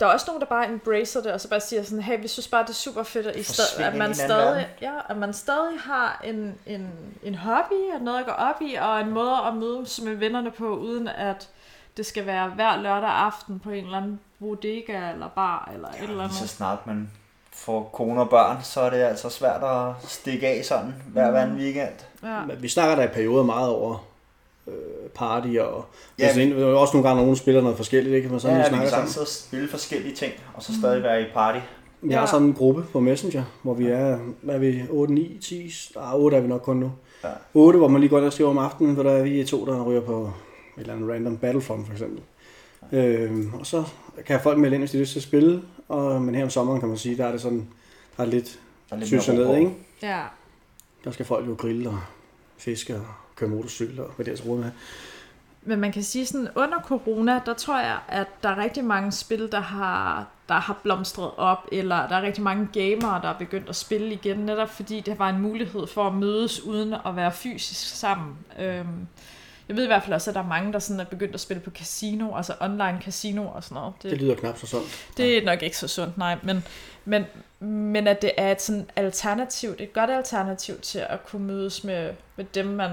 der er også nogen, der bare embracer det, og så bare siger sådan, hey, vi synes bare, det er super fedt, at, I stadig, at, man en stadig, ja, at man stadig har en, en, en hobby, og noget at gå op i, og en måde at mødes med vennerne på, uden at det skal være hver lørdag aften på en eller anden bodega eller bar eller et eller lige så andet. snart man får kone og børn, så er det altså svært at stikke af sådan hver Mm. hver anden weekend. Ja. Vi snakker der i perioder meget over øh, party og... Ja. Ja. Altså, der er også nogle gange, nogen spiller noget forskelligt, ikke? Men sådan, Ja, vi vi snakker kan sidde og spille forskellige ting, og så stadig være i party. Vi har Ja. sådan en gruppe på Messenger, hvor vi er, hvad er vi, 8, 9, 10, ah, 8 er vi nok kun nu. Ja. 8, hvor man lige går ind og skriver om aftenen, hvor der er vi er to, der ryger på et eller andet random Battlefront for eksempel. Øhm, og så kan folk melde ind, hvis de lyst til at spille, og, men her om sommeren kan man sige, der er det sådan, der er lidt Der er lidt ned, ikke? ja. Der skal folk jo grille og fiske og køre motorcykel og hvad det er så med. Men man kan sige sådan, under corona, der tror jeg, at der er rigtig mange spil, der har, der har blomstret op, eller der er rigtig mange gamere, der er begyndt at spille igen, netop fordi det var en mulighed for at mødes uden at være fysisk sammen. Øhm, jeg ved i hvert fald også, at der er mange, der sådan er begyndt at spille på casino, altså online casino og sådan noget. Det lyder knap så sundt. Det er nok ikke så sundt, nej, men, men, men at det er et sådan alternativ, et godt alternativ til at kunne mødes med, med dem, man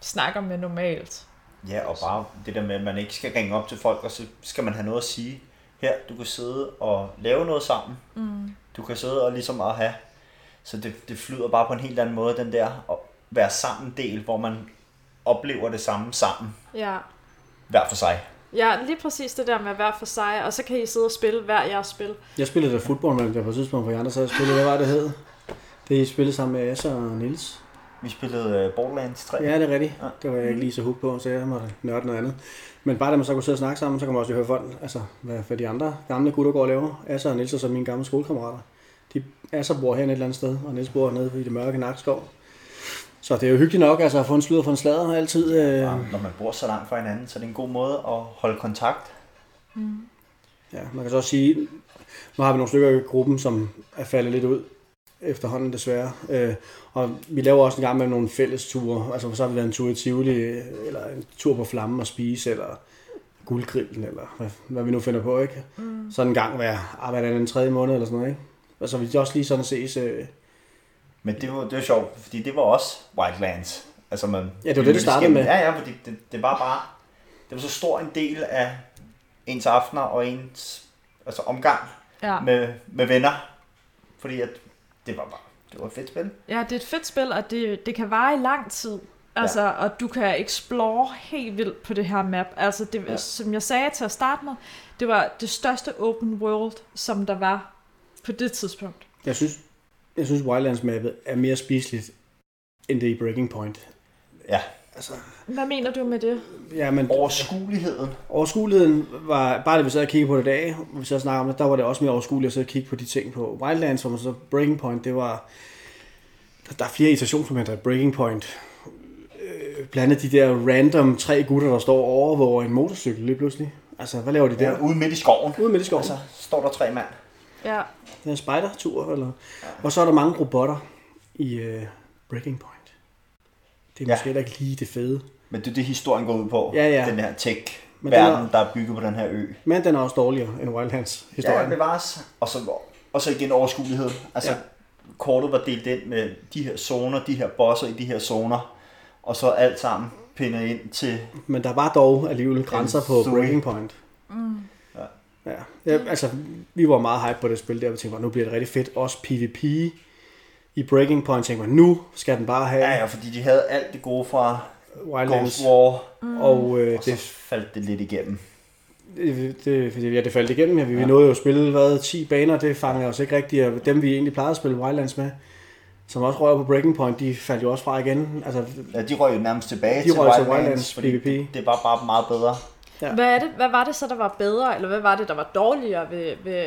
snakker med normalt. Ja, og bare det der med, at man ikke skal ringe op til folk, og så skal man have noget at sige. Her, du kan sidde og lave noget sammen. Mm. Du kan sidde og ligesom at have. Så det, det flyder bare på en helt anden måde, den der at være sammen del, hvor man oplever det samme sammen, Ja. hver for sig. ja, lige præcis det der med hver for sig, og så kan I sidde og spille hver jeres spil. Jeg spillede der fodbold, men der på et tidspunkt, hvor jeg andre sad og spillede. Hvad var det hed? Det I spillede sammen med Asa og Nils. Vi spillede uh, Borderlands 3. Ja, det er rigtigt. Ja. Det var jeg ikke lige så hooked på, så jeg måtte nørde noget andet. Men bare da man så kunne sidde og snakke sammen, så kan man også høre folk, altså hvad, hvad de andre gamle gutter går og laver. Asa og Nils er så mine gamle skolekammerater. De Asa bor her et eller andet sted, og Nils bor nede i det mørke Nakskov. Så det er jo hyggeligt nok altså, at få en slud og få en sladder altid. Øh, Ja, når man bor så langt fra hinanden, så er det en god måde at holde kontakt. Ja, man kan så også sige, nu har vi nogle stykker i gruppen, som er faldet lidt ud efterhånden desværre. Øh, og vi laver også en gang med nogle fælles ture. Altså så har vi været en tur i Tivoli, eller en tur på Flammen og spise, eller guldgrillen, eller hvad, hvad vi nu finder på, ikke? Mm. Sådan en gang hver, ah, hvad er det, en tredje måned eller sådan noget, ikke? Og så vi også lige sådan ses. Øh, Men det var, det var sjovt, fordi det var også Wildlands. Altså man, Ja, det var det, det startede med. Ja, ja, fordi det, det var bare, det var så stor en del af ens aftener og ens altså omgang Ja. med, med venner. Fordi at det var bare, det var et fedt spil. ja, det er et fedt spil, og det, det kan vare i lang tid. Altså, ja. og du kan explore helt vildt på det her map. Altså, det, ja. Som jeg sagde til at starte med, det var det største open world, som der var på det tidspunkt. jeg synes, jeg synes Wildlands-mappet er mere spiseligt, end det i Breaking Point. Ja, Altså, Hvad mener du med det? ja, men overskueligheden. Overskueligheden var, bare det vi sad og kiggede på det i dag, hvor vi sad og snakkede om det, der var det også mere overskueligt at sidde og kigge på de ting på Wildlands, hvor man så Breaking Point, det var, der, der er flere irritationsmomenter i Breaking Point. Øh, blandt andet de der random tre gutter, der står og overvåger en motorcykel lige pludselig. Altså, hvad laver de der? Ja, ude midt i skoven. Ude midt i skoven. Altså, står der tre mand. Ja. Det er en spider-tur, eller? Og så er der mange robotter i uh, Breaking Point. Det er Ja. måske heller ikke lige det fede. Men det er det, historien går ud på. Ja, ja. Den her Men tech-verden, den der er bygget på den her ø. Men den er også dårligere end Wildlands Ja, historien. det var også. Og så, og så igen overskuelighed. Altså, Ja. ja. kortet var delt ind med de her zoner, de her bosser i de her zoner. Og så alt sammen pindet ind til... Men der var dog alligevel grænser på story. Breaking Point. Mm. Ja. ja. Altså, vi var meget hype på det spil der, og tænkte, nu bliver det rigtig fedt. Også PvP i Breaking Point, tænkte man, nu skal den bare have Ja, ja, fordi de havde alt det gode fra Wildlands. Ghost War. Og øh, Og så det, faldt det lidt igennem. det, det, det, ja, det faldt igennem. Ja, vi ja. nåede jo at spille hvad, 10 baner, det fangede os ikke rigtigt. Og dem, vi egentlig plejede at spille Wildlands med, som også rører på Breaking Point, de faldt jo også fra igen. Altså, Ja, de røg jo nærmest tilbage De til røg til Wildlands, Wildlands fordi PvP. det, det var bare meget bedre. Ja. Hvad, er det, hvad var det så, der var bedre, eller hvad var det, der var dårligere ved, ved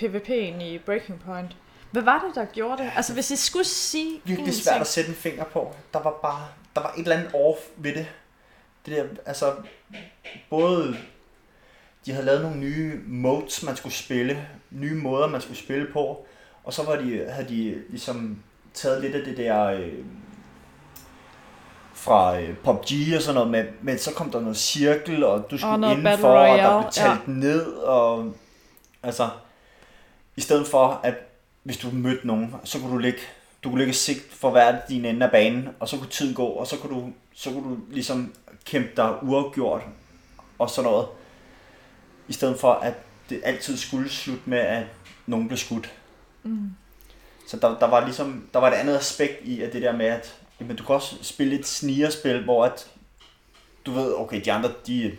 PvP'en i Breaking Point? Hvad var det, der gjorde det? Altså, hvis I skulle sige Virkelig svært ting. at sætte en finger på. Der var bare der var et eller andet off ved det. Det der, altså, både, de havde lavet nogle nye modes, man skulle spille, nye måder, man skulle spille på, og så var de, havde de ligesom taget lidt af det der, øh, fra øh, PUBG og sådan noget, men, men så kom der noget cirkel, og du skulle noget indenfor, og der blev talt ja. ned, og altså, i stedet for, at hvis du mødte nogen, så kunne du ligge, du kunne ligge sigt for hver din ende af banen, og så kunne tiden gå, og så kunne du, så kunne du ligesom kæmpe dig uafgjort, og sådan noget, i stedet for, at det altid skulle slutte med, at nogen blev skudt. Mm. Så der, der var ligesom, der var et andet aspekt i, at det der med, at jamen, du kan også spille et snigerspil, hvor at, du ved, okay, de andre, de,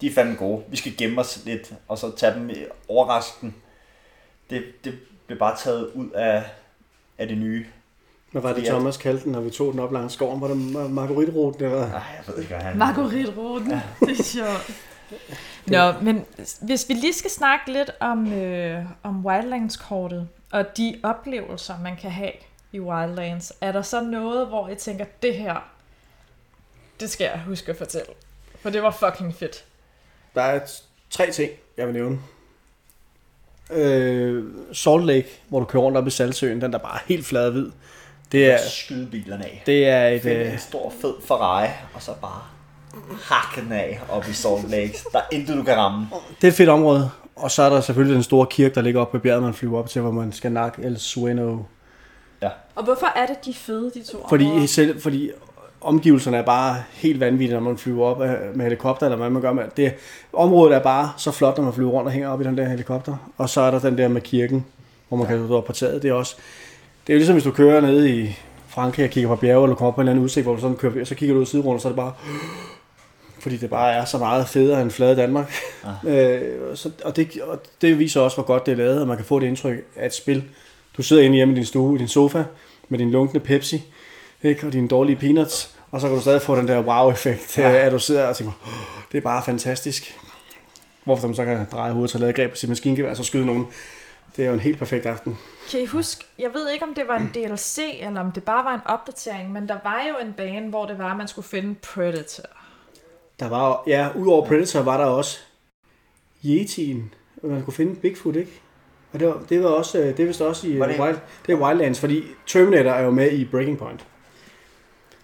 de er fandme gode. Vi skal gemme os lidt, og så tage dem overrasken. Det, det blev bare taget ud af, af det nye. Hvad var det, Fordi at- Thomas kaldte den, når vi tog den op langs skoven? Var det mar- margueriteruten, eller? Ej, jeg ved ikke, hvad han... Marguerite-ruten. Ja. Det er sjovt. Nå, men hvis vi lige skal snakke lidt om, øh, om Wildlands-kortet, og de oplevelser, man kan have i Wildlands, er der så noget, hvor jeg tænker, det her, det skal jeg huske at fortælle. For det var fucking fedt. Der er tre ting, jeg vil nævne. Øh, Salt Lake, hvor du kører rundt op i Saltsøen, den der bare er helt flad hvid. Det er, Skyde bilerne af. det er et... Find Øh, en stor fed Ferrari, og så bare hakke den af op i Salt Lake. Der er intet, du kan ramme. det er et fedt område. Og så er der selvfølgelig den store kirke, der ligger oppe på bjerget, man flyver op til, hvor man skal nakke El Sueno. Og hvorfor er det, de fede, de to Fordi, områder? selv, fordi omgivelserne er bare helt vanvittige, når man flyver op øh, med helikopter, eller hvad man gør med det. Området er bare så flot, når man flyver rundt og hænger op i den der helikopter. Og så er der den der med kirken, hvor man kan stå op på taget. Det er også... Det er jo ligesom, hvis du kører ned i Frankrig og kigger på bjerge, eller kommer op på en eller anden udsigt, hvor du sådan kører, så kigger du ud siderundt, og så er det bare... Fordi det bare er så meget federe end flade Danmark. Øh, så, og, det, og det viser også, hvor godt det er lavet, og man kan få det indtryk af et spil. Du sidder inde hjemme i din stue, i din sofa, med din lunkne Pepsi, ikke? og dine dårlige peanuts, og så kan du stadig få den der wow-effekt, ja. at du sidder og tænker, "Åh, det er bare fantastisk. Hvorfor man så kan dreje hovedet til at lade greb på sit maskingevær, og så skyde nogen. Det er jo en helt perfekt aften. Kan I huske, jeg ved ikke, om det var en DLC, eller om det bare var en opdatering, men der var jo en bane, hvor det var, at man skulle finde Predator. Der var jo- ja, udover Predator var der også Yeti'en, og man kunne finde Bigfoot, ikke? Og det var, det var også, øh, det er vist også i Var det? det- Wild, det er Wildlands, fordi Terminator er jo med i Breaking Point.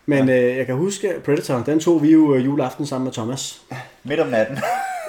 Men øh, jeg kan huske, at Predator, den tog vi jo øh, juleaften sammen med Thomas. Midt om natten.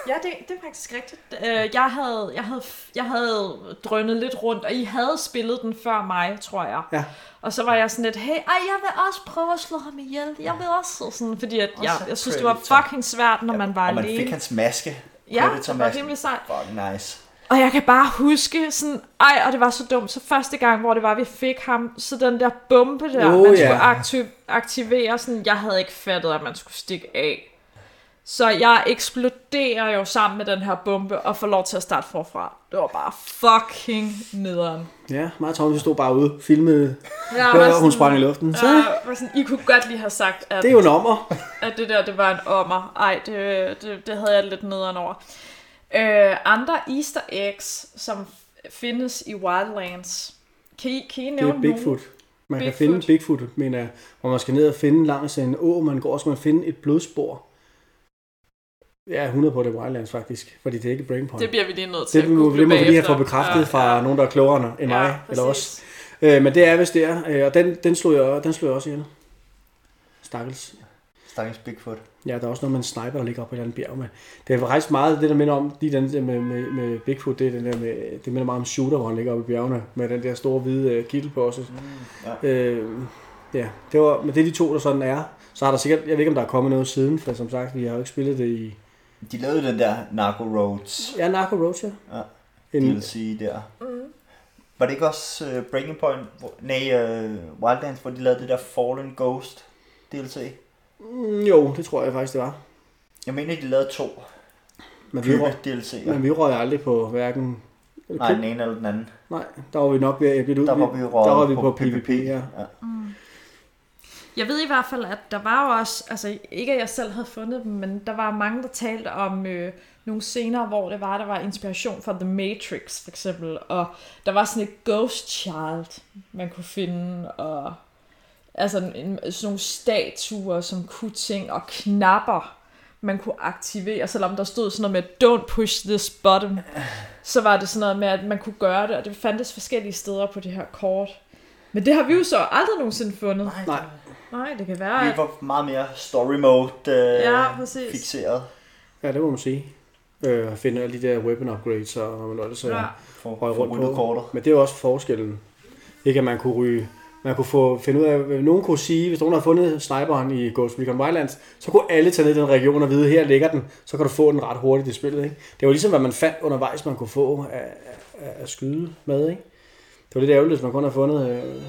Ja, det, det er faktisk rigtigt. Øh, Jeg havde, jeg, havde, jeg havde drønet lidt rundt, og I havde spillet den før mig, tror jeg. Ja. Og så var jeg sådan lidt, hey, ej, jeg vil også prøve at slå ham ihjel. Jeg vil også. Og Sådan, fordi at jeg, Også jeg synes, det var fucking svært, når man var og man alene. fik hans maske. Ja, det var rimelig sejt. Fucking nice. Og jeg kan bare huske sådan, ej, og det var så dumt. Så første gang, hvor det var, vi fik ham, så den der bombe der, Oh, man ja. skulle aktiv- aktivere, sådan, jeg havde ikke fattet, at man skulle stikke af. Så jeg eksploderer jo sammen med den her bombe, og får lov til at starte forfra. Det var bare fucking nederen. Ja, og Thomas stod bare ude, filmede, Jeg og hun sprang i luften. Så jeg var sådan, I kunne godt lige have sagt, at, det er jo en ommer. at det der, det var en ommer. Ej, det, det, det havde jeg lidt nederen over. Øh, andre easter eggs, som findes i Wildlands. Kan I, kan I Det nævne er Bigfoot. Nogen? Man kan Bigfoot. finde Bigfoot, mener jeg, hvor man skal ned og finde langs en å, man går, og så man finde et blodspor. Ja, 100 på det er Wildlands faktisk, fordi det er ikke Breaking Point. Det bliver vi lige nødt til Det, at google det må vi lige have fået bekræftet fra Ja, nogen, der er klogere end mig, ja, eller os. Øh, men det er vist der, øh, og den, den, slog jeg, den slog jeg også ihjel. Stakkels. Stakkels Bigfoot. Ja, der er også noget med en sniper, der ligger oppe på et eller andet bjerg. Men det er faktisk meget det, der minder om, lige den der med, med, med Bigfoot, det, er den der med, det minder meget om Shooter, hvor han ligger oppe i bjergene, med den der store hvide øh, kittel på også. Mm, ja. Øh, ja, det var, men det er de to, der sådan er. Så har der sikkert, jeg ved ikke, om der er kommet noget siden, for som sagt, vi har jo ikke spillet det i... De lavede den der Narco Roads Ja, Narco Roach, ja. Ja. En, DLC der. Mm. Var det ikke også uh, Breaking Point, hvor, nej, uh, Wildlands, hvor de lavede det der Fallen Ghost DLC? Mm, jo, det tror jeg faktisk, det var. Jeg mener, de lavede to Men vi, røg, DLC'er. men vi røg aldrig på hverken... Nej, den ene eller den anden. Nej, der var vi nok ved at blive ud. Der var vi der var vi på, på PvP. PvP, ja. ja. Jeg ved i hvert fald, at der var jo også, altså ikke at jeg selv havde fundet dem, men der var mange, der talte om øh, nogle scener, hvor det var, der var inspiration fra The Matrix for eksempel, og der var sådan et Ghost Child, man kunne finde, og altså en, sådan nogle statuer, som kunne ting, og knapper. man kunne aktivere, selvom der stod sådan noget med, don't push this button, så var det sådan noget med, at man kunne gøre det, og det fandtes forskellige steder på det her kort. Men det har vi jo så aldrig nogensinde fundet. Nej. Nej, det kan være, Vi at... var meget mere story mode øh, Ja, præcis. fixeret. Ja, det må man sige. Øh, finde alle de der weapon upgrades og hvad man nu ellers Ja. For, for rundt på. kortet. Men det er jo også forskellen. Ikke at man kunne ryge man kunne få, finde ud af, nogen kunne sige, hvis nogen har fundet sniperen i Ghost Recon Wildlands, så kunne alle tage ned i den region og vide, her ligger den, så kan du få den ret hurtigt i spillet. Ikke? Det var ligesom, hvad man fandt undervejs, man kunne få af, af, af skyde med. Ikke? Det var lidt ærgerligt, hvis man kun har fundet... Øh,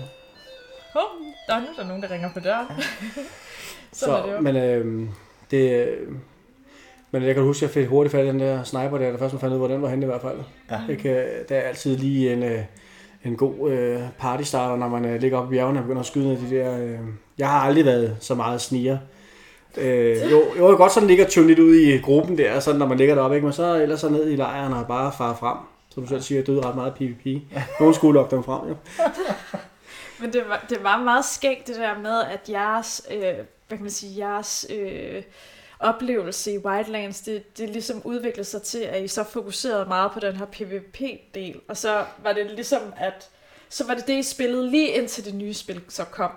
Hov, der er nu der er nogen, der ringer på døren. Sådan er det jo. men øh, det, øh, men jeg kan huske, at jeg fik hurtigt fat i den der sniper der, der først man fandt ud af, hvor den var henne i hvert fald. Ja. Ikke? Der er altid lige en, øh, en god øh, partystarter, når man øh, ligger oppe i bjergene og begynder at skyde ned de der... Øh, jeg har aldrig været så meget sniger. Øh, jo, jo, jeg godt sådan ligger og lidt ud i gruppen der, sådan når man ligger deroppe, ikke? men så ellers så ned i lejren og bare far frem. Som du selv siger, jeg døde ret meget PvP. Nogen skulle lokke dem frem, jo. Men det var, det var meget skægt det der med, at jeres, øh, hvad kan man sige, jeres øh, oplevelse i Wildlands, det, det ligesom udviklede sig til, at I så fokuserede meget på den her PvP-del, og så var det ligesom, at så var det det, I spillede lige indtil det nye spil så kom.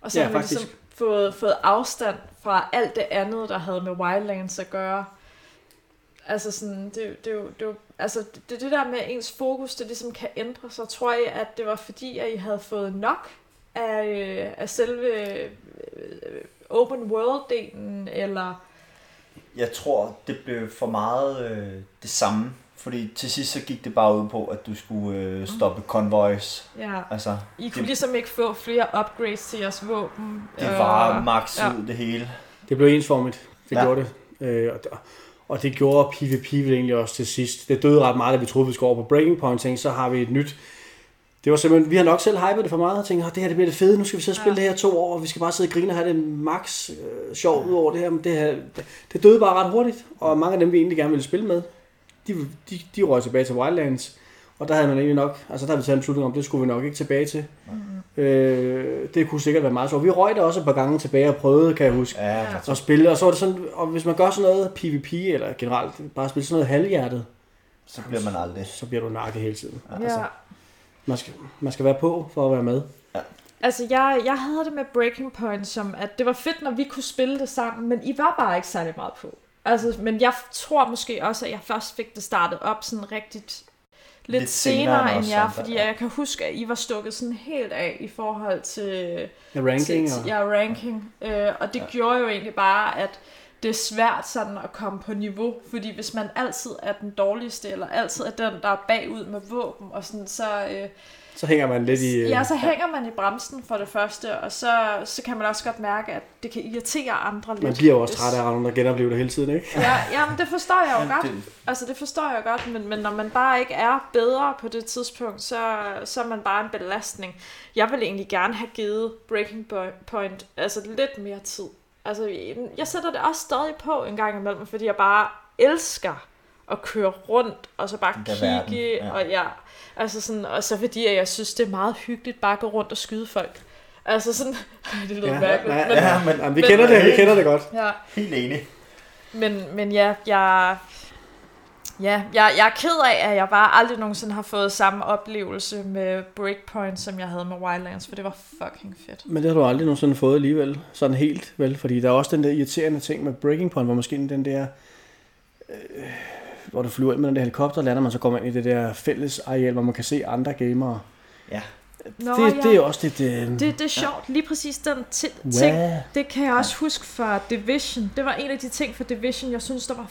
Og så Ja, har man faktisk. ligesom fået, fået afstand fra alt det andet, der havde med Wildlands at gøre. Altså sådan, det, det, jo, det, altså det, det der med ens fokus, det ligesom kan ændre sig. Tror jeg, at det var fordi, at I havde fået nok af, øh, af selve øh, open world-delen, eller... Jeg tror, det blev for meget øh, det samme. Fordi til sidst så gik det bare ud på, at du skulle øh, stoppe convoys. Ja, Altså, I kunne det, ligesom ikke få flere upgrades til jeres våben. det øh, var max ja. ud det hele. Det blev ensformigt. Det Ja. ja. gjorde det. Øh, og, og det gjorde PvP vel egentlig også til sidst. Det døde ret meget, da vi troede, vi skulle over på Breaking Point. Tænkte, så har vi et nyt... Det var simpelthen, vi har nok selv hypet det for meget og tænkt, "Åh, det her det bliver det fede, nu skal vi så spille Ja. det her to år, og vi skal bare sidde og grine og have det max øh, sjovt ud over det her. Men det, her det, det døde bare ret hurtigt, og mange af dem, vi egentlig gerne ville spille med, de, de, de røg tilbage til Wildlands. Og der havde man egentlig nok, altså der havde vi taget en beslutning om, det skulle vi nok ikke tilbage til. Mm. Øh, det kunne sikkert være meget sjovt. Vi røg der også et par gange tilbage og prøvede, kan jeg huske Ja, og spille, og så var det sådan, og hvis man gør sådan noget PvP, eller generelt bare spille sådan noget halvhjertet, Så bliver man aldrig. så bliver du nakket hele tiden. Ja, Ja. altså, Man skal, man skal være på for at være med. Altså, jeg, jeg havde det med Breaking Point som, at det var fedt, når vi kunne spille det sammen, men I var bare ikke særlig meget på. Altså, men jeg tror måske også, at jeg først fik det startet op sådan rigtigt lidt, Lidt senere senere end andre, fordi ja. jeg kan huske, at I var stukket sådan helt af i forhold til, Ja, ranking til, og... ja, ranking. Øh, og det ja. gjorde jo egentlig bare, at det er svært sådan at komme på niveau, fordi hvis man altid er den dårligste, eller altid er den, der er bagud med våben, og sådan, så, øh, Så hænger man lidt i... øh, Ja, så hænger man i bremsen for det første, og så, så kan man også godt mærke, at det kan irritere andre lidt. Man bliver jo også træt af at nogen, der genoplever det hele tiden, ikke? Ja, jamen det forstår jeg jo godt. det, Altså det forstår jeg godt, men, men når man bare ikke er bedre på det tidspunkt, så, så er man bare en belastning. Jeg vil egentlig gerne have givet Breaking Point altså lidt mere tid. Altså jeg sætter det også stadig på en gang imellem, fordi jeg bare elsker at køre rundt, og så bare Den kigge, verden, ja. og ja, altså sådan, og så fordi at jeg synes, det er meget hyggeligt bare at gå rundt og skyde folk. Altså sådan, det lyder Ja, mærkeligt, ja, men, ja, men Jamen, vi Men- kender det, vi kender det godt. ja, helt enig. men, men ja, jeg, ja jeg, jeg er ked af, at jeg bare aldrig nogensinde har fået samme oplevelse med Breakpoint, som jeg havde med Wildlands, for det var fucking fedt. Men det har du aldrig nogensinde fået alligevel, sådan helt vel, fordi der er også den der irriterende ting med Breaking Point, hvor måske den der, øh, hvor du flyver ind med den der helikopter, lander man, så går man ind i det der fælles areal, hvor man kan se andre gamere. Ja. Nå, det, ja. det er også lidt... Øh, Det, det er sjovt, lige præcis den ti- ting, Wow. det kan jeg også huske fra Division. Det var en af de ting fra Division, jeg synes, der var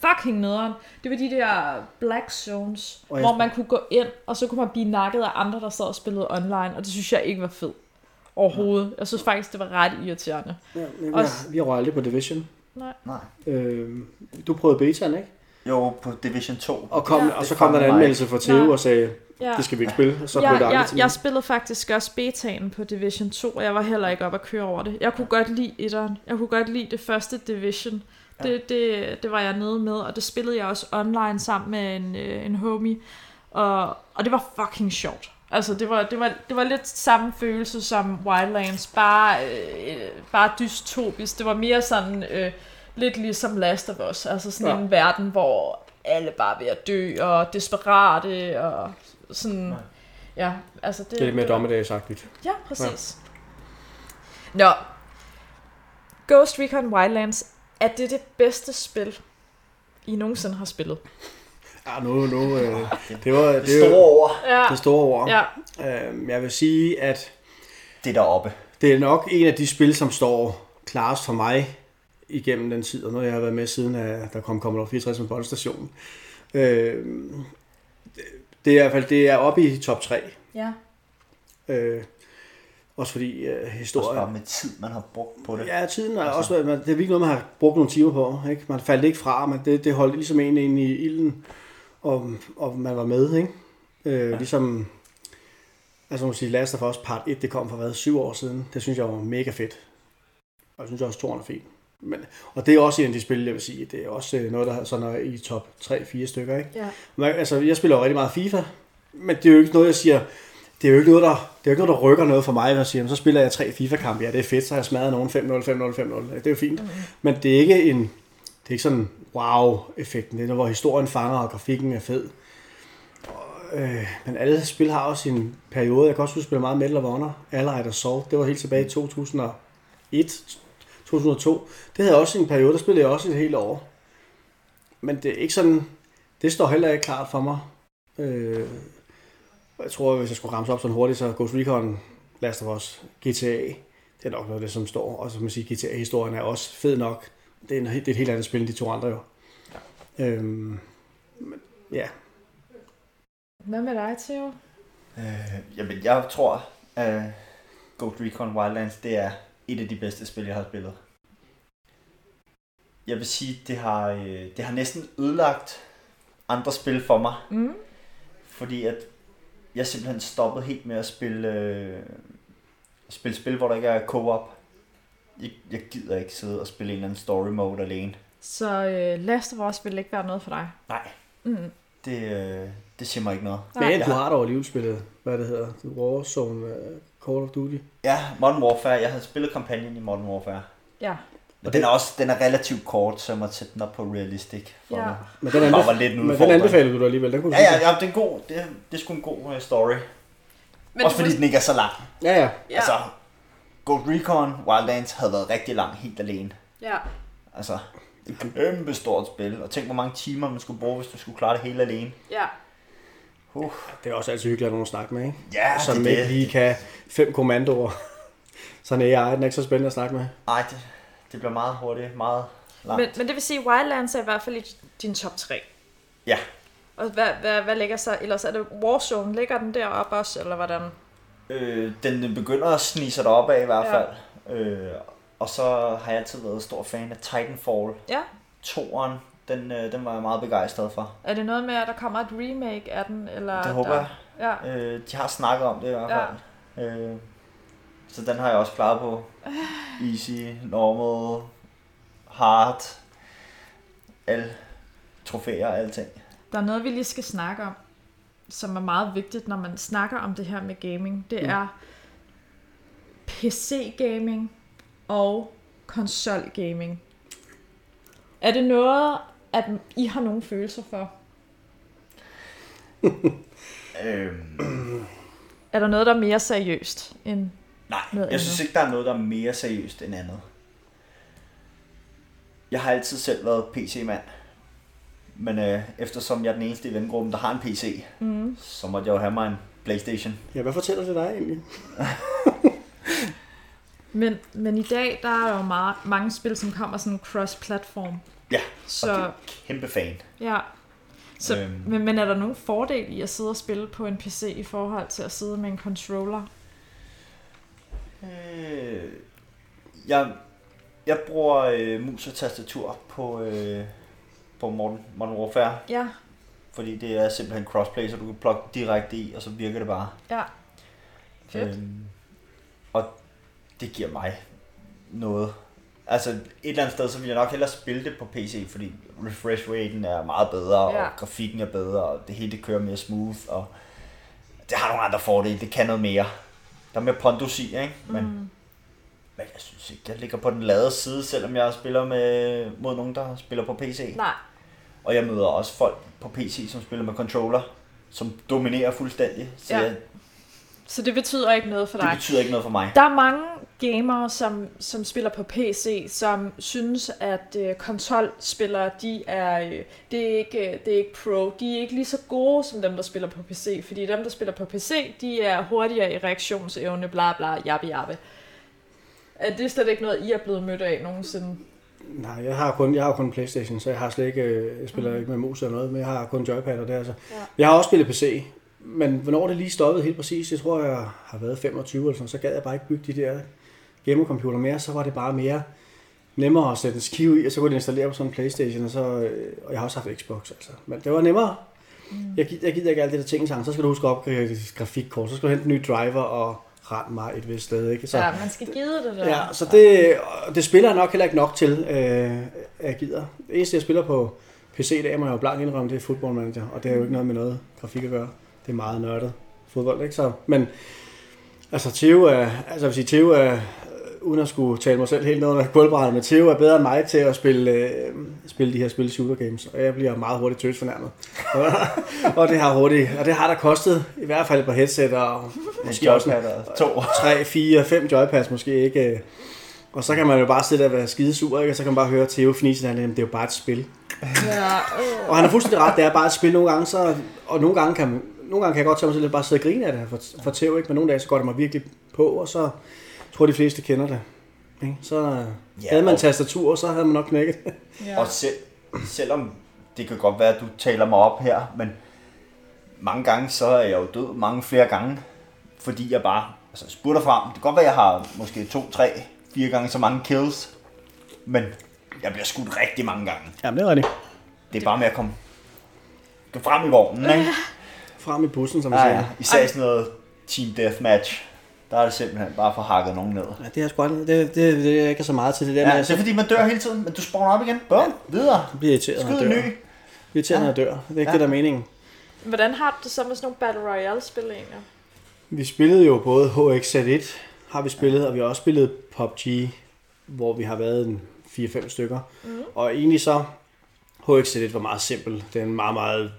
fucking nederen. Det var de der black zones, Og jeg- hvor man kunne gå ind, og så kunne man blive nakket af andre, der sad og spillede online, og det synes jeg ikke var fedt. Overhovedet. Jeg synes faktisk, det var ret irriterende. Ja, vi, Også- har, vi har aldrig på Division. Nej. Øh, du prøvede betaen, ikke? Jo, på Division 2. Og, kom, Ja. og så kom der en anmeldelse fra Theo Nej. og sagde, Ja. det skal vi ikke spille, og så blev jeg, det jeg, jeg spillede faktisk også betaen på Division 2, og jeg var heller ikke op at køre over det. Jeg kunne godt lide etteren. Jeg kunne godt lide det første Division. Det, det, det var jeg nede med, og det spillede jeg også online sammen med en, øh, en homie. Og, og det var fucking sjovt. Altså, det var, det, var, det var lidt samme følelse som Wildlands, bare, øh, bare dystopisk. Det var mere sådan øh, lidt ligesom Last of Us. Altså sådan Ja. en verden, hvor alle bare er ved at dø, og desperate, og sådan... Ja, altså det... Det er lidt mere dommedagsagtigt. Ja, præcis. Ja. Nå. Ghost Recon Wildlands, er det det bedste spil, I nogensinde har spillet? Ja, nu, nu, øh, det var Det det, er store ord, Ja. det store ord. Ja. Øhm, jeg vil sige, at det deroppe. det er nok en af de spil, som står klarest for mig igennem den tid, og nu har jeg været med siden, at der kom Commodore 64 med båndstationen. Øh, det er i hvert fald det er oppe i top 3. Ja. Øh, også fordi øh, Også historien... bare med tid, man har brugt på det. Ja, tiden er også, været- man- det er virkelig noget, man har brugt nogle timer på. Ikke? Man faldt ikke fra, men det, det holdt ligesom en ind i ilden, og, og man var med. Ikke? Øh, ja. Ligesom, altså man sige, Last of Us Part 1, det kom for hvad, syv år siden. Det synes jeg var mega fedt. Og jeg synes også, toren er fint. Men, og det er også en af de spil, jeg vil sige, det er også øh, noget, der sådan er i top 3-4 stykker. Ikke? Ja. Man, altså, jeg spiller jo rigtig meget FIFA, men det er jo ikke noget, jeg siger, det er jo ikke noget, der, det er ikke noget, der rykker noget for mig, når jeg siger, "Jamen, så spiller jeg tre FIFA-kampe. Ja, det er fedt, så har jeg smadret nogen 5-0, 5-0, 5-0. Det er jo fint. Mm. Men det er ikke en, det er ikke sådan wow-effekten. Det er noget, hvor historien fanger, og grafikken er fed. Og, øh, men alle spil har også sin periode. Jeg kan også huske, at spille meget Metal of Honor, Allied Assault. Det var helt tilbage i 2001, 2002. Det havde også en periode, der spillede jeg også et helt år. Men det er ikke sådan, det står heller ikke klart for mig. Øh, jeg tror, hvis jeg skulle ramse op sådan hurtigt, så Ghost Recon, Last of Us, GTA, det er nok noget af det, som står. Og så man sige, GTA-historien er også fed nok. Det er, en, det er et helt andet spil end de to andre jo. Øhm, men, ja, Hvad med dig, Theo? Øh, jamen, jeg tror, at Ghost Recon Wildlands, det er et af de bedste spil, jeg har spillet. Jeg vil sige, det har, øh, det har næsten ødelagt andre spil for mig, Mm. fordi at jeg simpelthen stoppet helt med at spille, øh, spille spil, hvor der ikke er co-op. Jeg, jeg gider ikke sidde og spille en eller anden story mode alene. Så øh, Last of Us ville ikke være noget for dig? Nej, Mm. det, øh, det siger mig ikke noget. Nej. men du har- dog alligevel spillet, hvad det hedder, Warzone, uh, Call of Duty. Ja, Modern Warfare. Jeg havde spillet kampagnen i Modern Warfare. Ja. Men den er også den er relativt kort, så jeg må sætte den op på realistic. For Ja. Men den, Det anbef- var lidt en men den anbefaler du alligevel. Den kunne Ja, ja, ja, det er god, det, det er sgu en god uh, story. Men også fordi må- den ikke er så lang. Ja, ja. Ja. Altså, Ghost Recon Wildlands havde været rigtig lang helt alene. ja. Altså, et kæmpe stort spil. Og tænk, hvor mange timer man skulle bruge, hvis du skulle klare det hele alene. Ja. Uh. Det er også altid hyggeligt at nogen at snakke med, ikke? Ja, Som det er ikke det. lige kan fem kommandoer. Sådan er jeg, den er ikke så spændende at snakke med. Ej, det, det bliver meget hurtigt, meget langt. Men, men det vil sige, at Wildlands er i hvert fald i din top 3. Ja. Og hvad, hvad, hvad ligger så? Ellers er det Warzone. Ligger den deroppe også, eller hvordan? Øh, den begynder at snige sig deroppe af i hvert Ja. fald. Øh, og så har jeg altid været stor fan af Titanfall. Ja. Toren, den, øh, den var jeg meget begejstret for. Er det noget med, at der kommer et remake af den? Eller Det håber der... jeg. Ja. Øh, de har snakket om det i hvert Ja. fald. Øh, så den har jeg også klaret på. Easy, normal, hard, alle trofæer og alting. Der er noget, vi lige skal snakke om, som er meget vigtigt, når man snakker om det her med gaming. Det Mm. er PC-gaming og konsol-gaming. Er det noget, at I har nogle følelser for? Øhm, Er der noget, der er mere seriøst end... nej, Noget jeg synes andet. ikke, der er noget, der er mere seriøst end andet. Jeg har altid selv været PC-mand. Men øh, eftersom jeg er den eneste i vennegruppen, der har en PC, Mm. så måtte jeg jo have mig en Playstation. Ja, hvad fortæller det dig egentlig? Men, men i dag, der er jo meget, mange spil, som kommer sådan cross-platform. Ja, Så, og det er kæmpe fan. ja. Så, Øhm. men, men er der nogen fordel i at sidde og spille på en PC i forhold til at sidde med en controller? Øh, jeg, jeg bruger øh, mus og tastatur på, øh, på Modern, Modern Warfare, Ja, fordi det er simpelthen crossplay, så du kan plukke direkte i, og så virker det bare. ja. Fedt. Øhm, og det giver mig noget. Altså et eller andet sted, så vil jeg nok hellere spille det på PC, fordi refresh raten er meget bedre, Ja. og grafikken er bedre, og det hele det kører mere smooth, og det har nogle andre fordele, det kan noget mere. Der er mere pondus i, ikke? Men Mm. Men jeg synes ikke, jeg ligger på den lade side, selvom jeg spiller med, mod nogen, der spiller på PC. Nej. Og jeg møder også folk på PC, som spiller med controller, som dominerer fuldstændig. Så Ja. jeg, Så det betyder ikke noget for det dig. betyder ikke noget for mig. Der er mange gamere, som, som spiller på PC, som synes, at øh, konsolspillere, de er, øh, det, er ikke, øh, det er ikke pro. De er ikke lige så gode som dem, der spiller på PC. Fordi dem, der spiller på PC, de er hurtigere i reaktionsevne, bla bla, jabbe jabbe. Er det slet ikke noget, I er blevet mødt af nogensinde? Nej, jeg har kun, jeg har kun en Playstation, så jeg har slet ikke, øh, jeg spiller ikke med mus eller noget, men jeg har kun joypad og det altså. Ja. Jeg har også spillet PC, men hvornår det lige stoppede helt præcis, jeg tror, jeg har været 25 eller sådan, så gad jeg bare ikke bygge de der gamercomputer mere, så var det bare mere nemmere at sætte en skive i, og så kunne det installere på sådan en Playstation, og, så, øh, og jeg har også haft Xbox, altså. Men det var nemmere. Jeg, gider, jeg gider ikke alt det der ting sammen. Så skal du huske at opgradere dit grafikkort, så skal du hente en ny driver og rette mig et vist sted, ikke? Så, Ja, man skal give det der. Ja, så det, det spiller jeg nok heller ikke nok til, øh, at jeg gider. Det eneste, jeg spiller på PC i dag, må jeg jo blankt indrømme, det er Football Manager, og det har jo ikke noget med noget grafik at gøre. Det er meget nørdet fodbold, ikke? Så, men altså, Theo er, altså jeg vil sige, Theo er, uden at skulle tale mig selv helt ned under gulvbrættet, men Theo er bedre end mig til at spille, øh, spille de her spil shooter games, og jeg bliver meget hurtigt tøs fornærmet. og det har hurtigt, og det har der kostet i hvert fald et par headset og måske også en, to. 3, 4, 5 joypads måske ikke. Og så kan man jo bare sidde der og være skide sur, ikke? og så kan man bare høre Theo fnise, at det er jo bare et spil. ja. Og han har fuldstændig ret, det er bare et spil nogle gange, så, og nogle gange kan, man- nogle gange kan jeg godt tage mig selv lidt bare sidde og grine af det her for, for Theo, ikke? men nogle dage så går det mig virkelig på, og så tror de fleste kender det. Ikke? Så Ja, ja, havde man og- tastatur, så havde man nok knækket. ja. Og selv, selvom det kan godt være, at du taler mig op her, men mange gange så er jeg jo død mange flere gange, fordi jeg bare altså, spurter frem. Det kan godt være, at jeg har måske to, tre, fire gange så mange kills, men jeg bliver skudt rigtig mange gange. Jamen, det er rigtigt. Det er bare med at komme, frem i vognen, ikke? Frem i bussen, som man Ja, siger. ja. Især i sådan noget team deathmatch. Der er det simpelthen bare for hakket nogen ned. Ja, det er sgu aldrig, det, det, det, er ikke så meget til det der Ja, med, det er fordi, man dør hele tiden, men du spawner op igen. Bum, videre. blive irriteret, når Skyd dør. ny. Irriteret, når jeg dør. Det er ikke Ja. det, der er meningen. Hvordan har du det så med sådan nogle Battle Royale-spil egentlig? Vi spillede jo både HXZ1, har vi spillet, og vi har også spillet PUBG, hvor vi har været en 4-5 stykker. Mm. Og egentlig så, HXZ1 var meget simpel. Det er en meget, meget...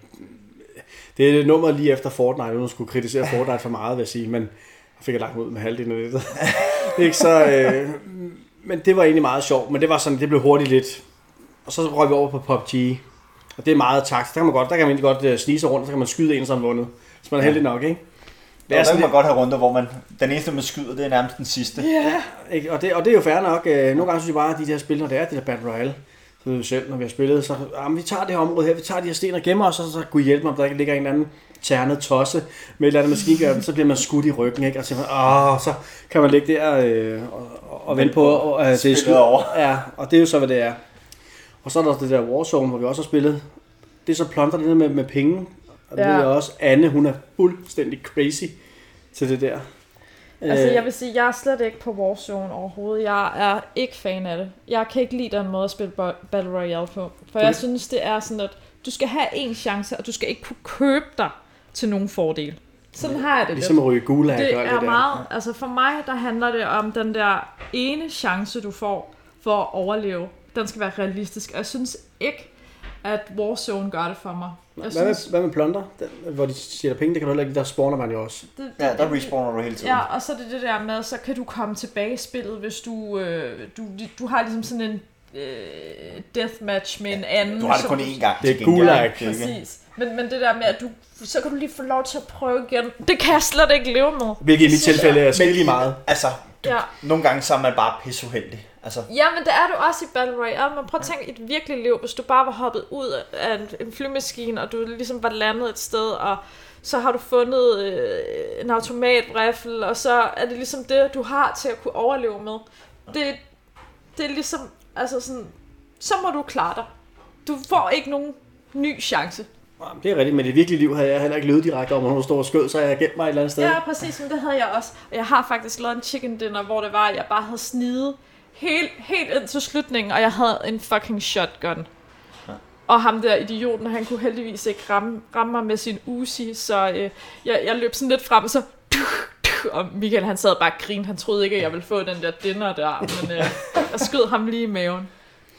Det er et nummer lige efter Fortnite, uden at skulle kritisere Fortnite for meget, vil jeg sige, men fik jeg lagt ud med halvdelen af det. ikke så... Øh, men det var egentlig meget sjovt, men det var sådan, det blev hurtigt lidt... Og så røg vi over på PUBG, og det er meget takt. Der kan man godt, der kan man egentlig godt øh, snige sig rundt, så kan man skyde en, som vundet. Så man er heldig nok, ikke? Det er der kan man godt have runder, hvor man, den eneste, man skyder, det er nærmest den sidste. Ja, ikke? Og, det, og det er jo fair nok. Øh, Nogle gange synes jeg bare, at de der spil, når det er det der Battle Royale, så ved vi selv, når vi har spillet, så jamen, vi tager det her område her, vi tager de her sten og gemmer os, og så kunne I hjælpe mig, om der ikke ligger en eller anden ternet tosse med et eller andet maskingevær, så bliver man skudt i ryggen, ikke? Og så, siger man, Åh, så kan man ligge der øh, og, og, og vente på, at det er slut. over. Ja, og det er jo så, hvad det er. Og så er der det der Warzone, hvor vi også har spillet. Det er så plundrer det der med, med penge. Og det Ja. ved jeg også, Anne, hun er fuldstændig crazy til det der. Altså, Øh, jeg vil sige, jeg er slet ikke på Warzone overhovedet. Jeg er ikke fan af det. Jeg kan ikke lide den måde at spille Battle Royale på. For jeg synes, det er sådan, at du skal have en chance, og du skal ikke kunne købe dig til nogen fordel. Sådan har jeg det Ligesom lidt. at ryge gulag Det er det der. meget, altså for mig, der handler det om den der ene chance, du får for at overleve. Den skal være realistisk. Og jeg synes ikke, at Warzone gør det for mig. Jeg Hvad synes, med, hvad med plunder, den, hvor de siger penge? Det kan du heller ikke, der spawner man jo også. det, Ja, der respawner du hele tiden. Ja, og så er det det der med, så kan du komme tilbage i spillet, hvis du, øh, du, du har ligesom sådan en øh, deathmatch med en anden. Du har det som kun én gang. Det er gulag. Det er ikke- Præcis. Men, men det der med, at du, så kan du lige få lov til at prøve igen. Det kan jeg slet ikke leve med. Hvilket i mit tilfælde er skille meget. Altså, Ja. nogle gange så er man bare pisseuheldig. Altså, ja, men det er du også i Battle Royale. Men prøv at tænke et virkeligt liv, hvis du bare var hoppet ud af en, en flymaskine, og du ligesom var landet et sted, og så har du fundet øh, en automatrifle, og så er det ligesom det, du har til at kunne overleve med. Det, det er ligesom, altså sådan, så må du klare dig. Du får ikke nogen ny chance. Jamen, Det er rigtigt, men i det virkelige liv havde jeg heller ikke løbet direkte om, når hun stod og skød, så jeg gemt mig et eller andet sted. Ja, præcis, men det havde jeg også. Og jeg har faktisk lavet en chicken dinner, hvor det var, at jeg bare havde snidet helt, helt ind til slutningen, og jeg havde en fucking shotgun. Og ham der idioten, han kunne heldigvis ikke ramme, ramme mig med sin Uzi, så øh, jeg, jeg løb sådan lidt frem, og så og Michael han sad bare og grinede. Han troede ikke, at jeg ville få den der dinner der, men øh, jeg skød ham lige i maven.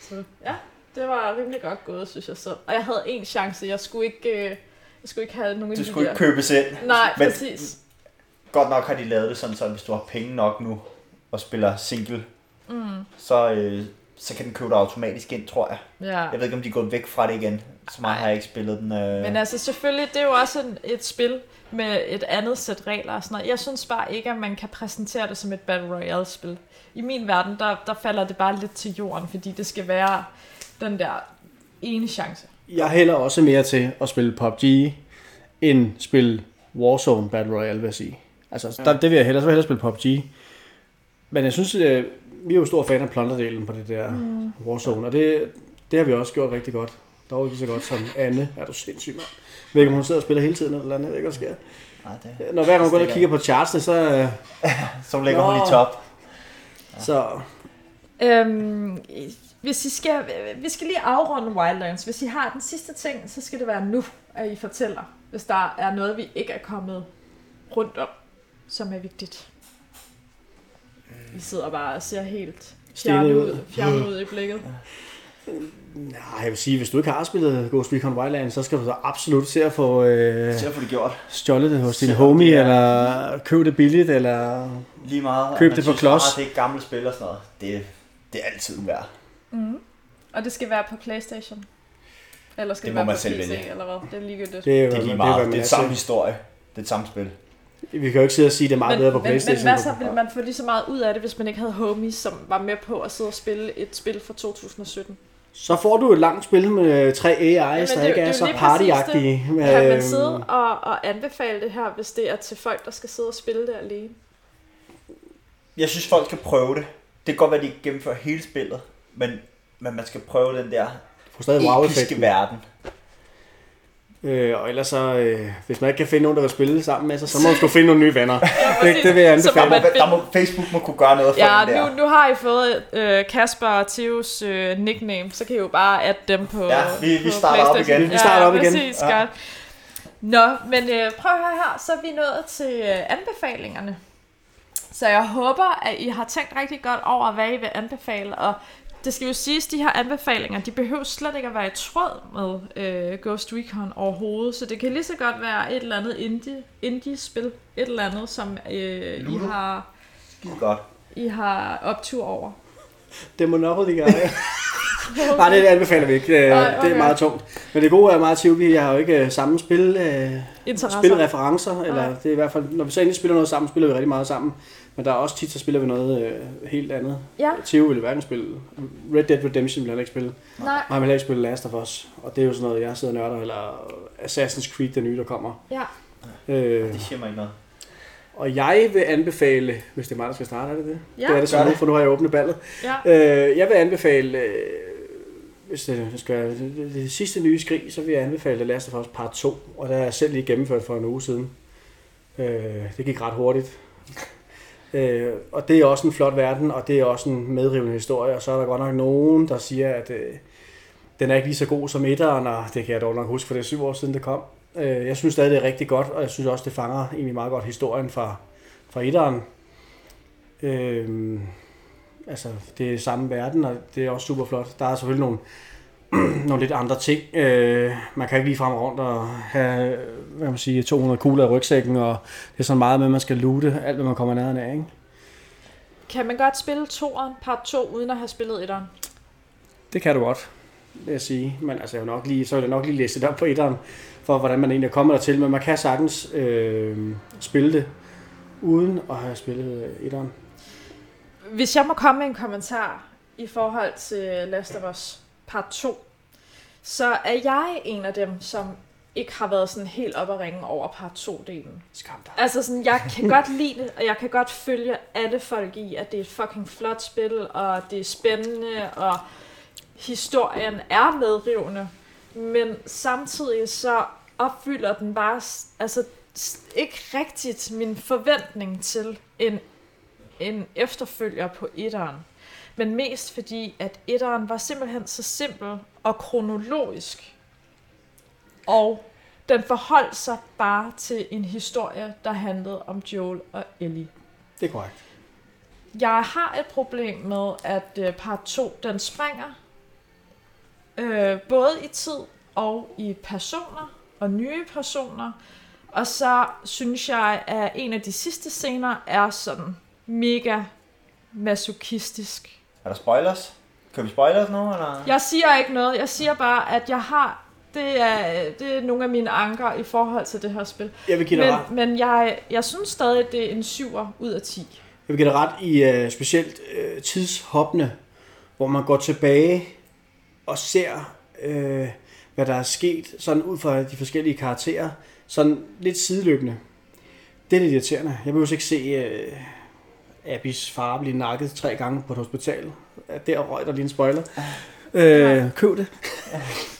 Så ja, det var rimelig godt gået, synes jeg så. Og jeg havde en chance. Jeg skulle ikke, øh, jeg skulle ikke have nogen Du de skulle der... ikke købes ind. Nej, Men- præcis. Godt nok har de lavet det sådan, så hvis du har penge nok nu og spiller single, mm. så, øh, så kan den købe dig automatisk ind, tror jeg. Ja. Jeg ved ikke, om de er gået væk fra det igen. Så meget har jeg ikke spillet den. Øh... Men altså selvfølgelig, det er jo også en, et spil med et andet sæt regler og sådan noget. Jeg synes bare ikke, at man kan præsentere det som et Battle Royale-spil. I min verden, der, der falder det bare lidt til jorden, fordi det skal være den der ene chance. Jeg hælder også mere til at spille PUBG, end spille Warzone Battle Royale, vil jeg sige. Altså, der, det vil jeg hellere, så vil jeg hellere spille PUBG. Men jeg synes, øh, vi er jo store fan af plunderdelen på det der mm. Warzone, og det, det har vi også gjort rigtig godt. Dog ikke så godt som Anne. Er du sindssyg, mand? Jeg ved ikke, om hun sidder og spiller hele tiden eller andet. Jeg ved ikke, hvad der sker. Nej, det... Når hver gang hun går og kigger på chartsene, så... øh, Så ligger hun Nå. i top. så Øhm, hvis I skal, vi skal lige afrunde Wildlands. Hvis I har den sidste ting, så skal det være nu, at I fortæller, hvis der er noget, vi ikke er kommet rundt om, som er vigtigt. I sidder bare og ser helt fjernet ud. fjernet ud i blikket. nej, jeg vil sige, hvis du ikke har spillet Ghost Recon Wildlands, så skal du så absolut se at få øh, Så får det gjort. stjålet det hos din homie, det er- eller købe det billigt, eller... Lige meget. at Køb det på klods. "Ah, Det er et gammelt spil og sådan noget. Det, det er altid værd. Mm. Og det skal være på Playstation. Eller skal Det det, må være man på selv PC, vælge. eller hvad? Det er ligegyldigt. Det er, Det er lige meget. Det er er samme til. historie. Det er et samme spil. Vi kan jo ikke sidde og sige, at det er meget men, bedre på men, men Playstation. hvad så ville man få lige så meget ud af det, hvis man ikke havde homies, som var med på at sidde og spille et spil fra 2017? Så får du et langt spil med tre AI's, Jamen, der det er ikke det er er så partyagtige. Kan man Øhm, sidde og, og anbefale det her, hvis det er til folk, der skal sidde og spille det alene? Jeg synes, folk skal prøve det. Det kan godt være, at de ikke gennemfører hele spillet, men, men man skal prøve den der får stadig episke verden. Øh, og ellers så, øh, hvis man ikke kan finde nogen, der vil spille sammen med sig, så må man sgu finde nogle nye venner. Ja, det, det vil jeg anbefale. Der må, man der må, Facebook må kunne gøre noget for Ja, den der. nu, nu har I fået øh, Kasper og Theos øh, nickname, så kan I jo bare adde dem på Ja, vi- vi på starter op igen. Vi starter op ja, igen. Præcis, Ja. godt. Nå, men øh, prøv at høre her, så er vi nået til øh, anbefalingerne. Så jeg håber, at I har tænkt rigtig godt over, hvad I vil anbefale, og det skal jo siges, de her anbefalinger, de behøver slet ikke at være i tråd med øh, Ghost Recon overhovedet, så det kan lige så godt være et eller andet indie, indie-spil, et eller andet, som øh, I har, Skide godt. I har optur over. Det er Monopoly, Guy. Nej, det anbefaler vi ikke. Øh, Nej, Det okay. er meget tungt. Men det gode er meget tivt, vi har jo ikke øh, samme spil, øh, spilreferencer, eller Nej. det er i hvert fald, når vi så endelig spiller noget sammen, spiller vi rigtig meget sammen. Men der er også tit, så spiller vi noget øh, helt andet. Ja, Theo ville hverken spille. Red Dead Redemption vil han ikke spille. nej, Og han vil heller ikke spille Last of Us. Og det er jo sådan noget, jeg sidder og nørder, eller Assassin's Creed, det nye, der kommer. ja. Øh, Det siger mig ikke noget. og jeg vil anbefale, hvis det er mig, der skal starte, er det det? Ja. det er det så nu, for nu har jeg åbnet ballet. Ja. Øh, jeg vil anbefale, øh, hvis det skal være det, det, det sidste nye skrig, så vil jeg anbefale The Last of Us Part 2. Og det har jeg selv lige gennemført for en uge siden. Øh, det gik ret hurtigt. Øh, og det er også en flot verden, og det er også en medrivende historie. Og så er der godt nok nogen, der siger, at øh, den er ikke lige så god som etteren, og det kan jeg dog nok huske, for det er syv år siden, det kom. Øh, jeg synes stadig, det er rigtig godt, og jeg synes også, det fanger egentlig meget godt historien fra, fra etteren. Øh, altså, det er samme verden, og det er også super flot. Der er selvfølgelig nogle, nogle lidt andre ting. Øh, man kan ikke lige frem rundt og have hvad man siger, 200 kugler i rygsækken, og det er sådan meget med, at man skal loote alt, hvad man kommer nærheden af. Ikke? Kan man godt spille toeren, part 2, uden at have spillet etteren? Det kan du godt, vil jeg sige. Men altså, jeg vil nok lige, så vil jeg nok lige læse det op på etteren, for hvordan man egentlig er kommet dertil. Men man kan sagtens øh, spille det, uden at have spillet etteren. Hvis jeg må komme med en kommentar i forhold til Last of Us part 2, så er jeg en af dem, som ikke har været sådan helt op at ringe over part 2-delen. Skam dig. Altså sådan, jeg kan godt lide det, og jeg kan godt følge alle folk i, at det er et fucking flot spil, og det er spændende, og historien er medrivende. Men samtidig så opfylder den bare altså, ikke rigtigt min forventning til en, en efterfølger på etteren. Men mest fordi, at etteren var simpelthen så simpel og kronologisk. Og den forholdt sig bare til en historie, der handlede om Joel og Ellie. Det er korrekt. Jeg har et problem med, at øh, part 2, den springer. Øh, både i tid og i personer og nye personer. Og så synes jeg, at en af de sidste scener er sådan mega masochistisk. Er der spoilers? Kan vi spoilers nu, eller? Jeg siger ikke noget. Jeg siger bare, at jeg har... Det er, det er nogle af mine anker i forhold til det her spil. Jeg vil give dig ret. Men, men jeg, jeg synes stadig, at det er en 7'er ud af 10. Jeg vil give dig ret i uh, specielt uh, tidshoppende, hvor man går tilbage og ser, uh, hvad der er sket, sådan ud fra de forskellige karakterer, sådan lidt sideløbende. Det er lidt irriterende. Jeg vil ikke se uh, Abis far blive nakket tre gange på et hospital. Der røg der lige en spoiler. Øh, køb det.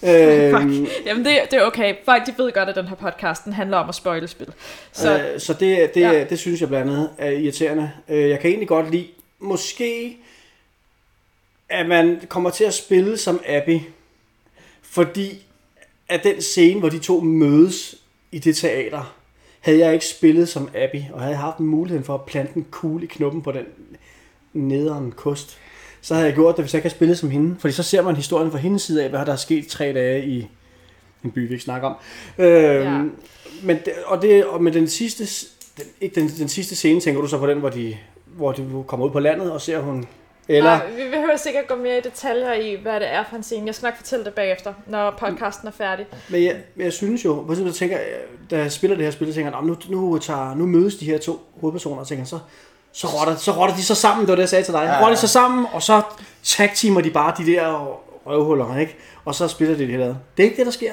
øh, Jamen det, det er okay. Folk de ved godt, at den her podcast den handler om at spoile spil. Så, øh, så det, det, ja. det synes jeg blandt andet er irriterende. Øh, jeg kan egentlig godt lide, måske at man kommer til at spille som Abby, fordi at den scene, hvor de to mødes i det teater, havde jeg ikke spillet som Abby, og havde haft muligheden for at plante en kugle i knuppen på den nederen kost, så havde jeg gjort det, hvis jeg ikke havde spillet som hende. Fordi så ser man historien fra hendes side af, hvad der er sket tre dage i en by, vi ikke snakker om. Øhm, ja. men, og det, og med den sidste, den, ikke den, den sidste scene, tænker du så på den, hvor de, hvor de kommer ud på landet, og ser hun eller... Nej, vi behøver sikkert gå mere i detaljer i, hvad det er for en scene. Jeg skal nok fortælle det bagefter, når podcasten er færdig. Men jeg, jeg synes jo, på jeg tænker, da jeg spiller det her spil, tænker jeg, nu, nu, tager, nu mødes de her to hovedpersoner, og tænker så, så rotter, så rotter de så sammen, det var det, jeg sagde til dig. Ja, ja. Rotter de så sammen, og så tag-teamer de bare de der røvhuller, ikke? Og så spiller de det her. Det er ikke det, der sker.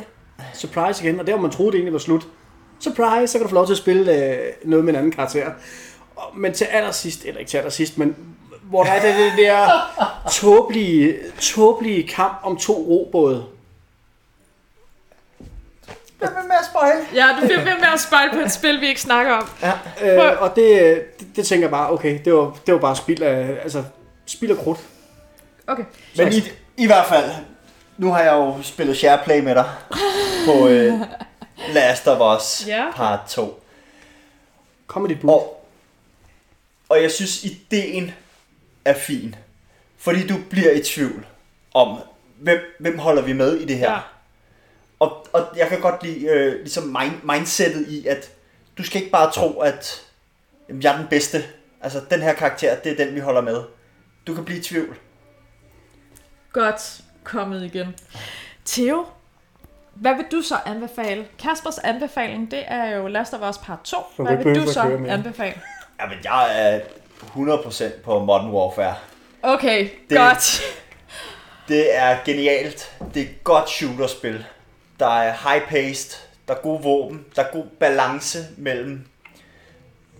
Surprise igen, og der hvor man troede, det egentlig var slut. Surprise, så kan du få lov til at spille øh, noget med en anden karakter. Men til allersidst, eller ikke til allersidst, men hvor der er det, det der tåbelige, tåbelige kamp om to robåde. Jeg bliver med at spoil. Ja, du bliver ved med at spoil på et spil, vi ikke snakker om. Ja, øh, og det, det, det, tænker jeg bare, okay, det var, det var bare spild af, altså, spild af krudt. Okay. Men i, i hvert fald, nu har jeg jo spillet SharePlay med dig på øh, Last of Us ja. part 2. Kom med dit bud. Og, og jeg synes, ideen er fin. Fordi du bliver i tvivl om, hvem, hvem holder vi med i det her. Ja. Og, og jeg kan godt lide øh, ligesom mind, mindsetet i, at du skal ikke bare tro, at jamen, jeg er den bedste. Altså, den her karakter, det er den, vi holder med. Du kan blive i tvivl. Godt kommet igen. Theo, hvad vil du så anbefale? Kaspers anbefaling, det er jo Last of Us Part 2. Hvad vil du så anbefale? Jamen, jeg er 100% på Modern Warfare. Okay, det, godt. Det er genialt. Det er et godt shooterspil. Der er high-paced, der er gode våben, der er god balance mellem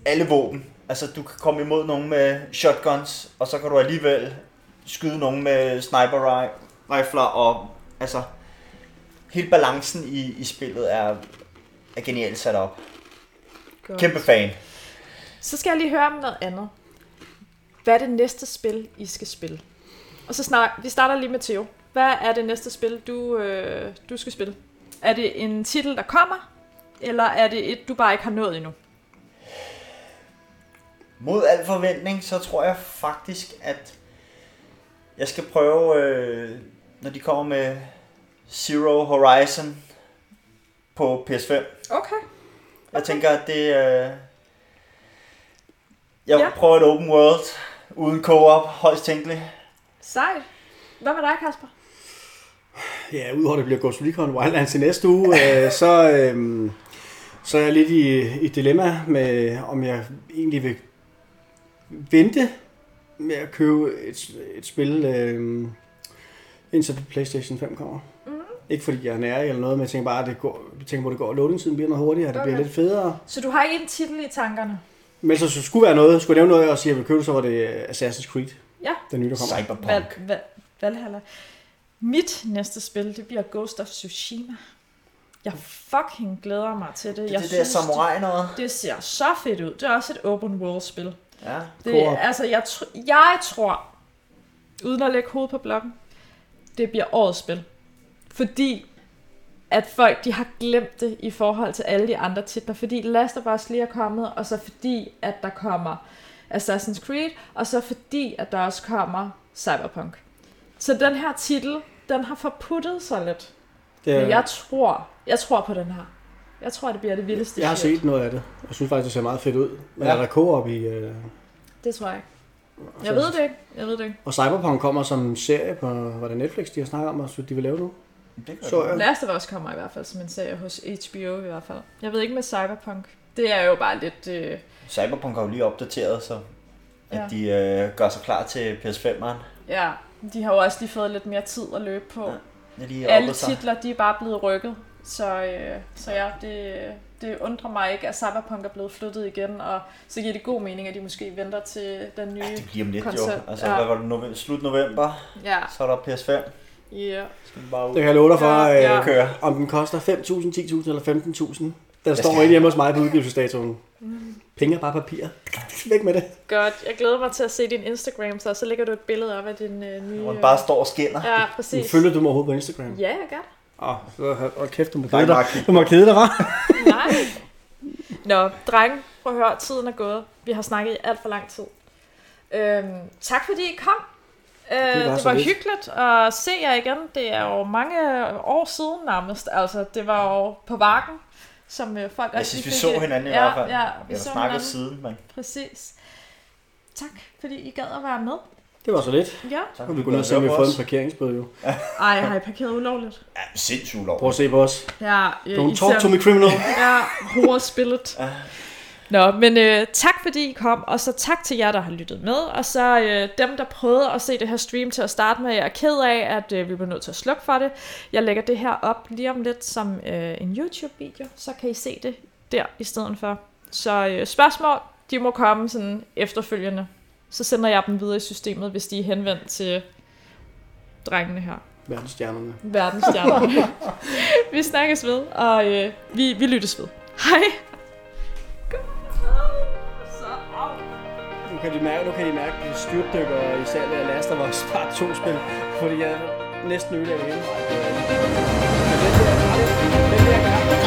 alle våben. Altså, du kan komme imod nogen med shotguns, og så kan du alligevel skyde nogen med sniper rifler, og altså, hele balancen i, i spillet er, er genialt sat op. Godt. Kæmpe fan. Så skal jeg lige høre om noget andet. Hvad er det næste spil, I skal spille? Og så snart, vi starter lige med Theo. Hvad er det næste spil, du, øh, du skal spille? Er det en titel, der kommer? Eller er det et, du bare ikke har nået endnu? Mod al forventning, så tror jeg faktisk, at jeg skal prøve, øh, når de kommer med Zero Horizon på PS5. Okay. okay. Jeg tænker, at det... Øh, jeg ja. prøver et open world, uden co-op, højst tænkeligt. Sejt. Hvad med dig, Kasper? Ja, udover det bliver Ghost Recon Wildlands i næste uge, øh, så, øh, så er jeg lidt i, i dilemma med, om jeg egentlig vil vente med at købe et, et spil, øh, indtil PlayStation 5 kommer. Mm-hmm. Ikke fordi jeg er nær eller noget, men jeg tænker bare, at det går, jeg tænker på, at det går loading-tiden bliver noget hurtigere, okay. det bliver lidt federe. Så du har ikke en titel i tankerne? Men så skulle være noget, skulle jeg nævne noget og sige, at jeg vil købe, så var det Assassin's Creed. Ja. Den nye, der kommer. Cyberpunk. Val, val, Valhalla. Mit næste spil, det bliver Ghost of Tsushima. Jeg fucking glæder mig til det. Det, jeg det synes, der samurai noget. Det, det ser så fedt ud. Det er også et open world spil. Ja, det, altså, jeg, tr- jeg tror, uden at lægge hovedet på blokken, det bliver årets spil. Fordi at folk de har glemt det i forhold til alle de andre titler, fordi Last of Us lige er kommet, og så fordi, at der kommer Assassin's Creed, og så fordi, at der også kommer Cyberpunk. Så den her titel, den har forputtet sig lidt. Det Men jeg tror, jeg tror på den her. Jeg tror, det bliver det vildeste jeg har set noget af det. Jeg synes faktisk, det ser meget fedt ud. Men Ja. er der co-op i... Øh, Det tror jeg ikke. Jeg ved det ikke. Jeg ved det ikke. og Cyberpunk kommer som en serie på... Var det Netflix, de har snakket om, at de vil lave nu? Det Så jeg. Last of Us kommer i hvert fald som en serie hos HBO i hvert fald. Jeg ved ikke med Cyberpunk. Det er jo bare lidt... Øh, Cyberpunk har jo lige opdateret, så at Ja. de øh, gør sig klar til PS5'eren. ja, de har jo også lige fået lidt mere tid at løbe på. Ja. Ja. Ja, de Alle titler, de er bare blevet rykket. Så, øh, så ja, det, det undrer mig ikke, at Cyberpunk er blevet flyttet igen, og så giver det god mening, at de måske venter til den nye... Ja, det bliver om lidt jo. koncept. Altså, Ja. hvad var det? November, slut november, Ja, så er der PS5. Ja. Bare ud Det kan jeg love dig for, Ja, ja, ja. ja. køre. om den koster 5.000, 10.000 eller 15.000. Den står inde hjemme hos mig på udgivelsesdatoen. Penge er bare papir. Væk med det. Godt. Jeg glæder mig til at se din Instagram, så så lægger du et billede op af din øh, nye... Hvor den bare står og skinner. Ja, præcis. følger du mig overhovedet på Instagram. Ja, jeg gør. Åh, oh, oh, kæft, du må kede dig. Du må kede dig? Nej. Nå, dreng, prøv at høre, tiden er gået. Vi har snakket i alt for lang tid. Øhm, tak fordi I kom. Øh, det var, det så var hyggeligt at se jer igen. Det er jo mange år siden nærmest. Altså, det var jo på bakken, som øh, folk Jeg også synes, vi så fik- hinanden i ja, hvert fald. Ja, Vi vi så snakket hinanden. siden, men Præcis. Tak, fordi I gad at være med. Det var så lidt. Ja. så vi gå ned og se, om vi har fået en parkeringsbøde jo. Ej, har I parkeret ulovligt? Ja, sindssygt Prøv lov. at se på os. Ja, øh, Don't I talk ser- to me criminal. Ja, hovedspillet. Ja. Nå, men øh, tak fordi I kom, og så tak til jer, der har lyttet med, og så øh, dem, der prøvede at se det her stream til at starte med, jeg er ked af, at øh, vi blev nødt til at slukke for det. Jeg lægger det her op lige om lidt som øh, en YouTube-video, så kan I se det der i stedet for. Så øh, spørgsmål, de må komme sådan efterfølgende. Så sender jeg dem videre i systemet, hvis de er henvendt til drengene her. Verdensstjernerne. Verdensstjerner. vi snakkes ved, og øh, vi, vi lyttes ved. Hej! Kan de mærke, nu kan de mærke, at styrtdykker i salget af Last of Us Part 2-spil, fordi jeg næsten ødelagde det hele. Men den der, den der, den der,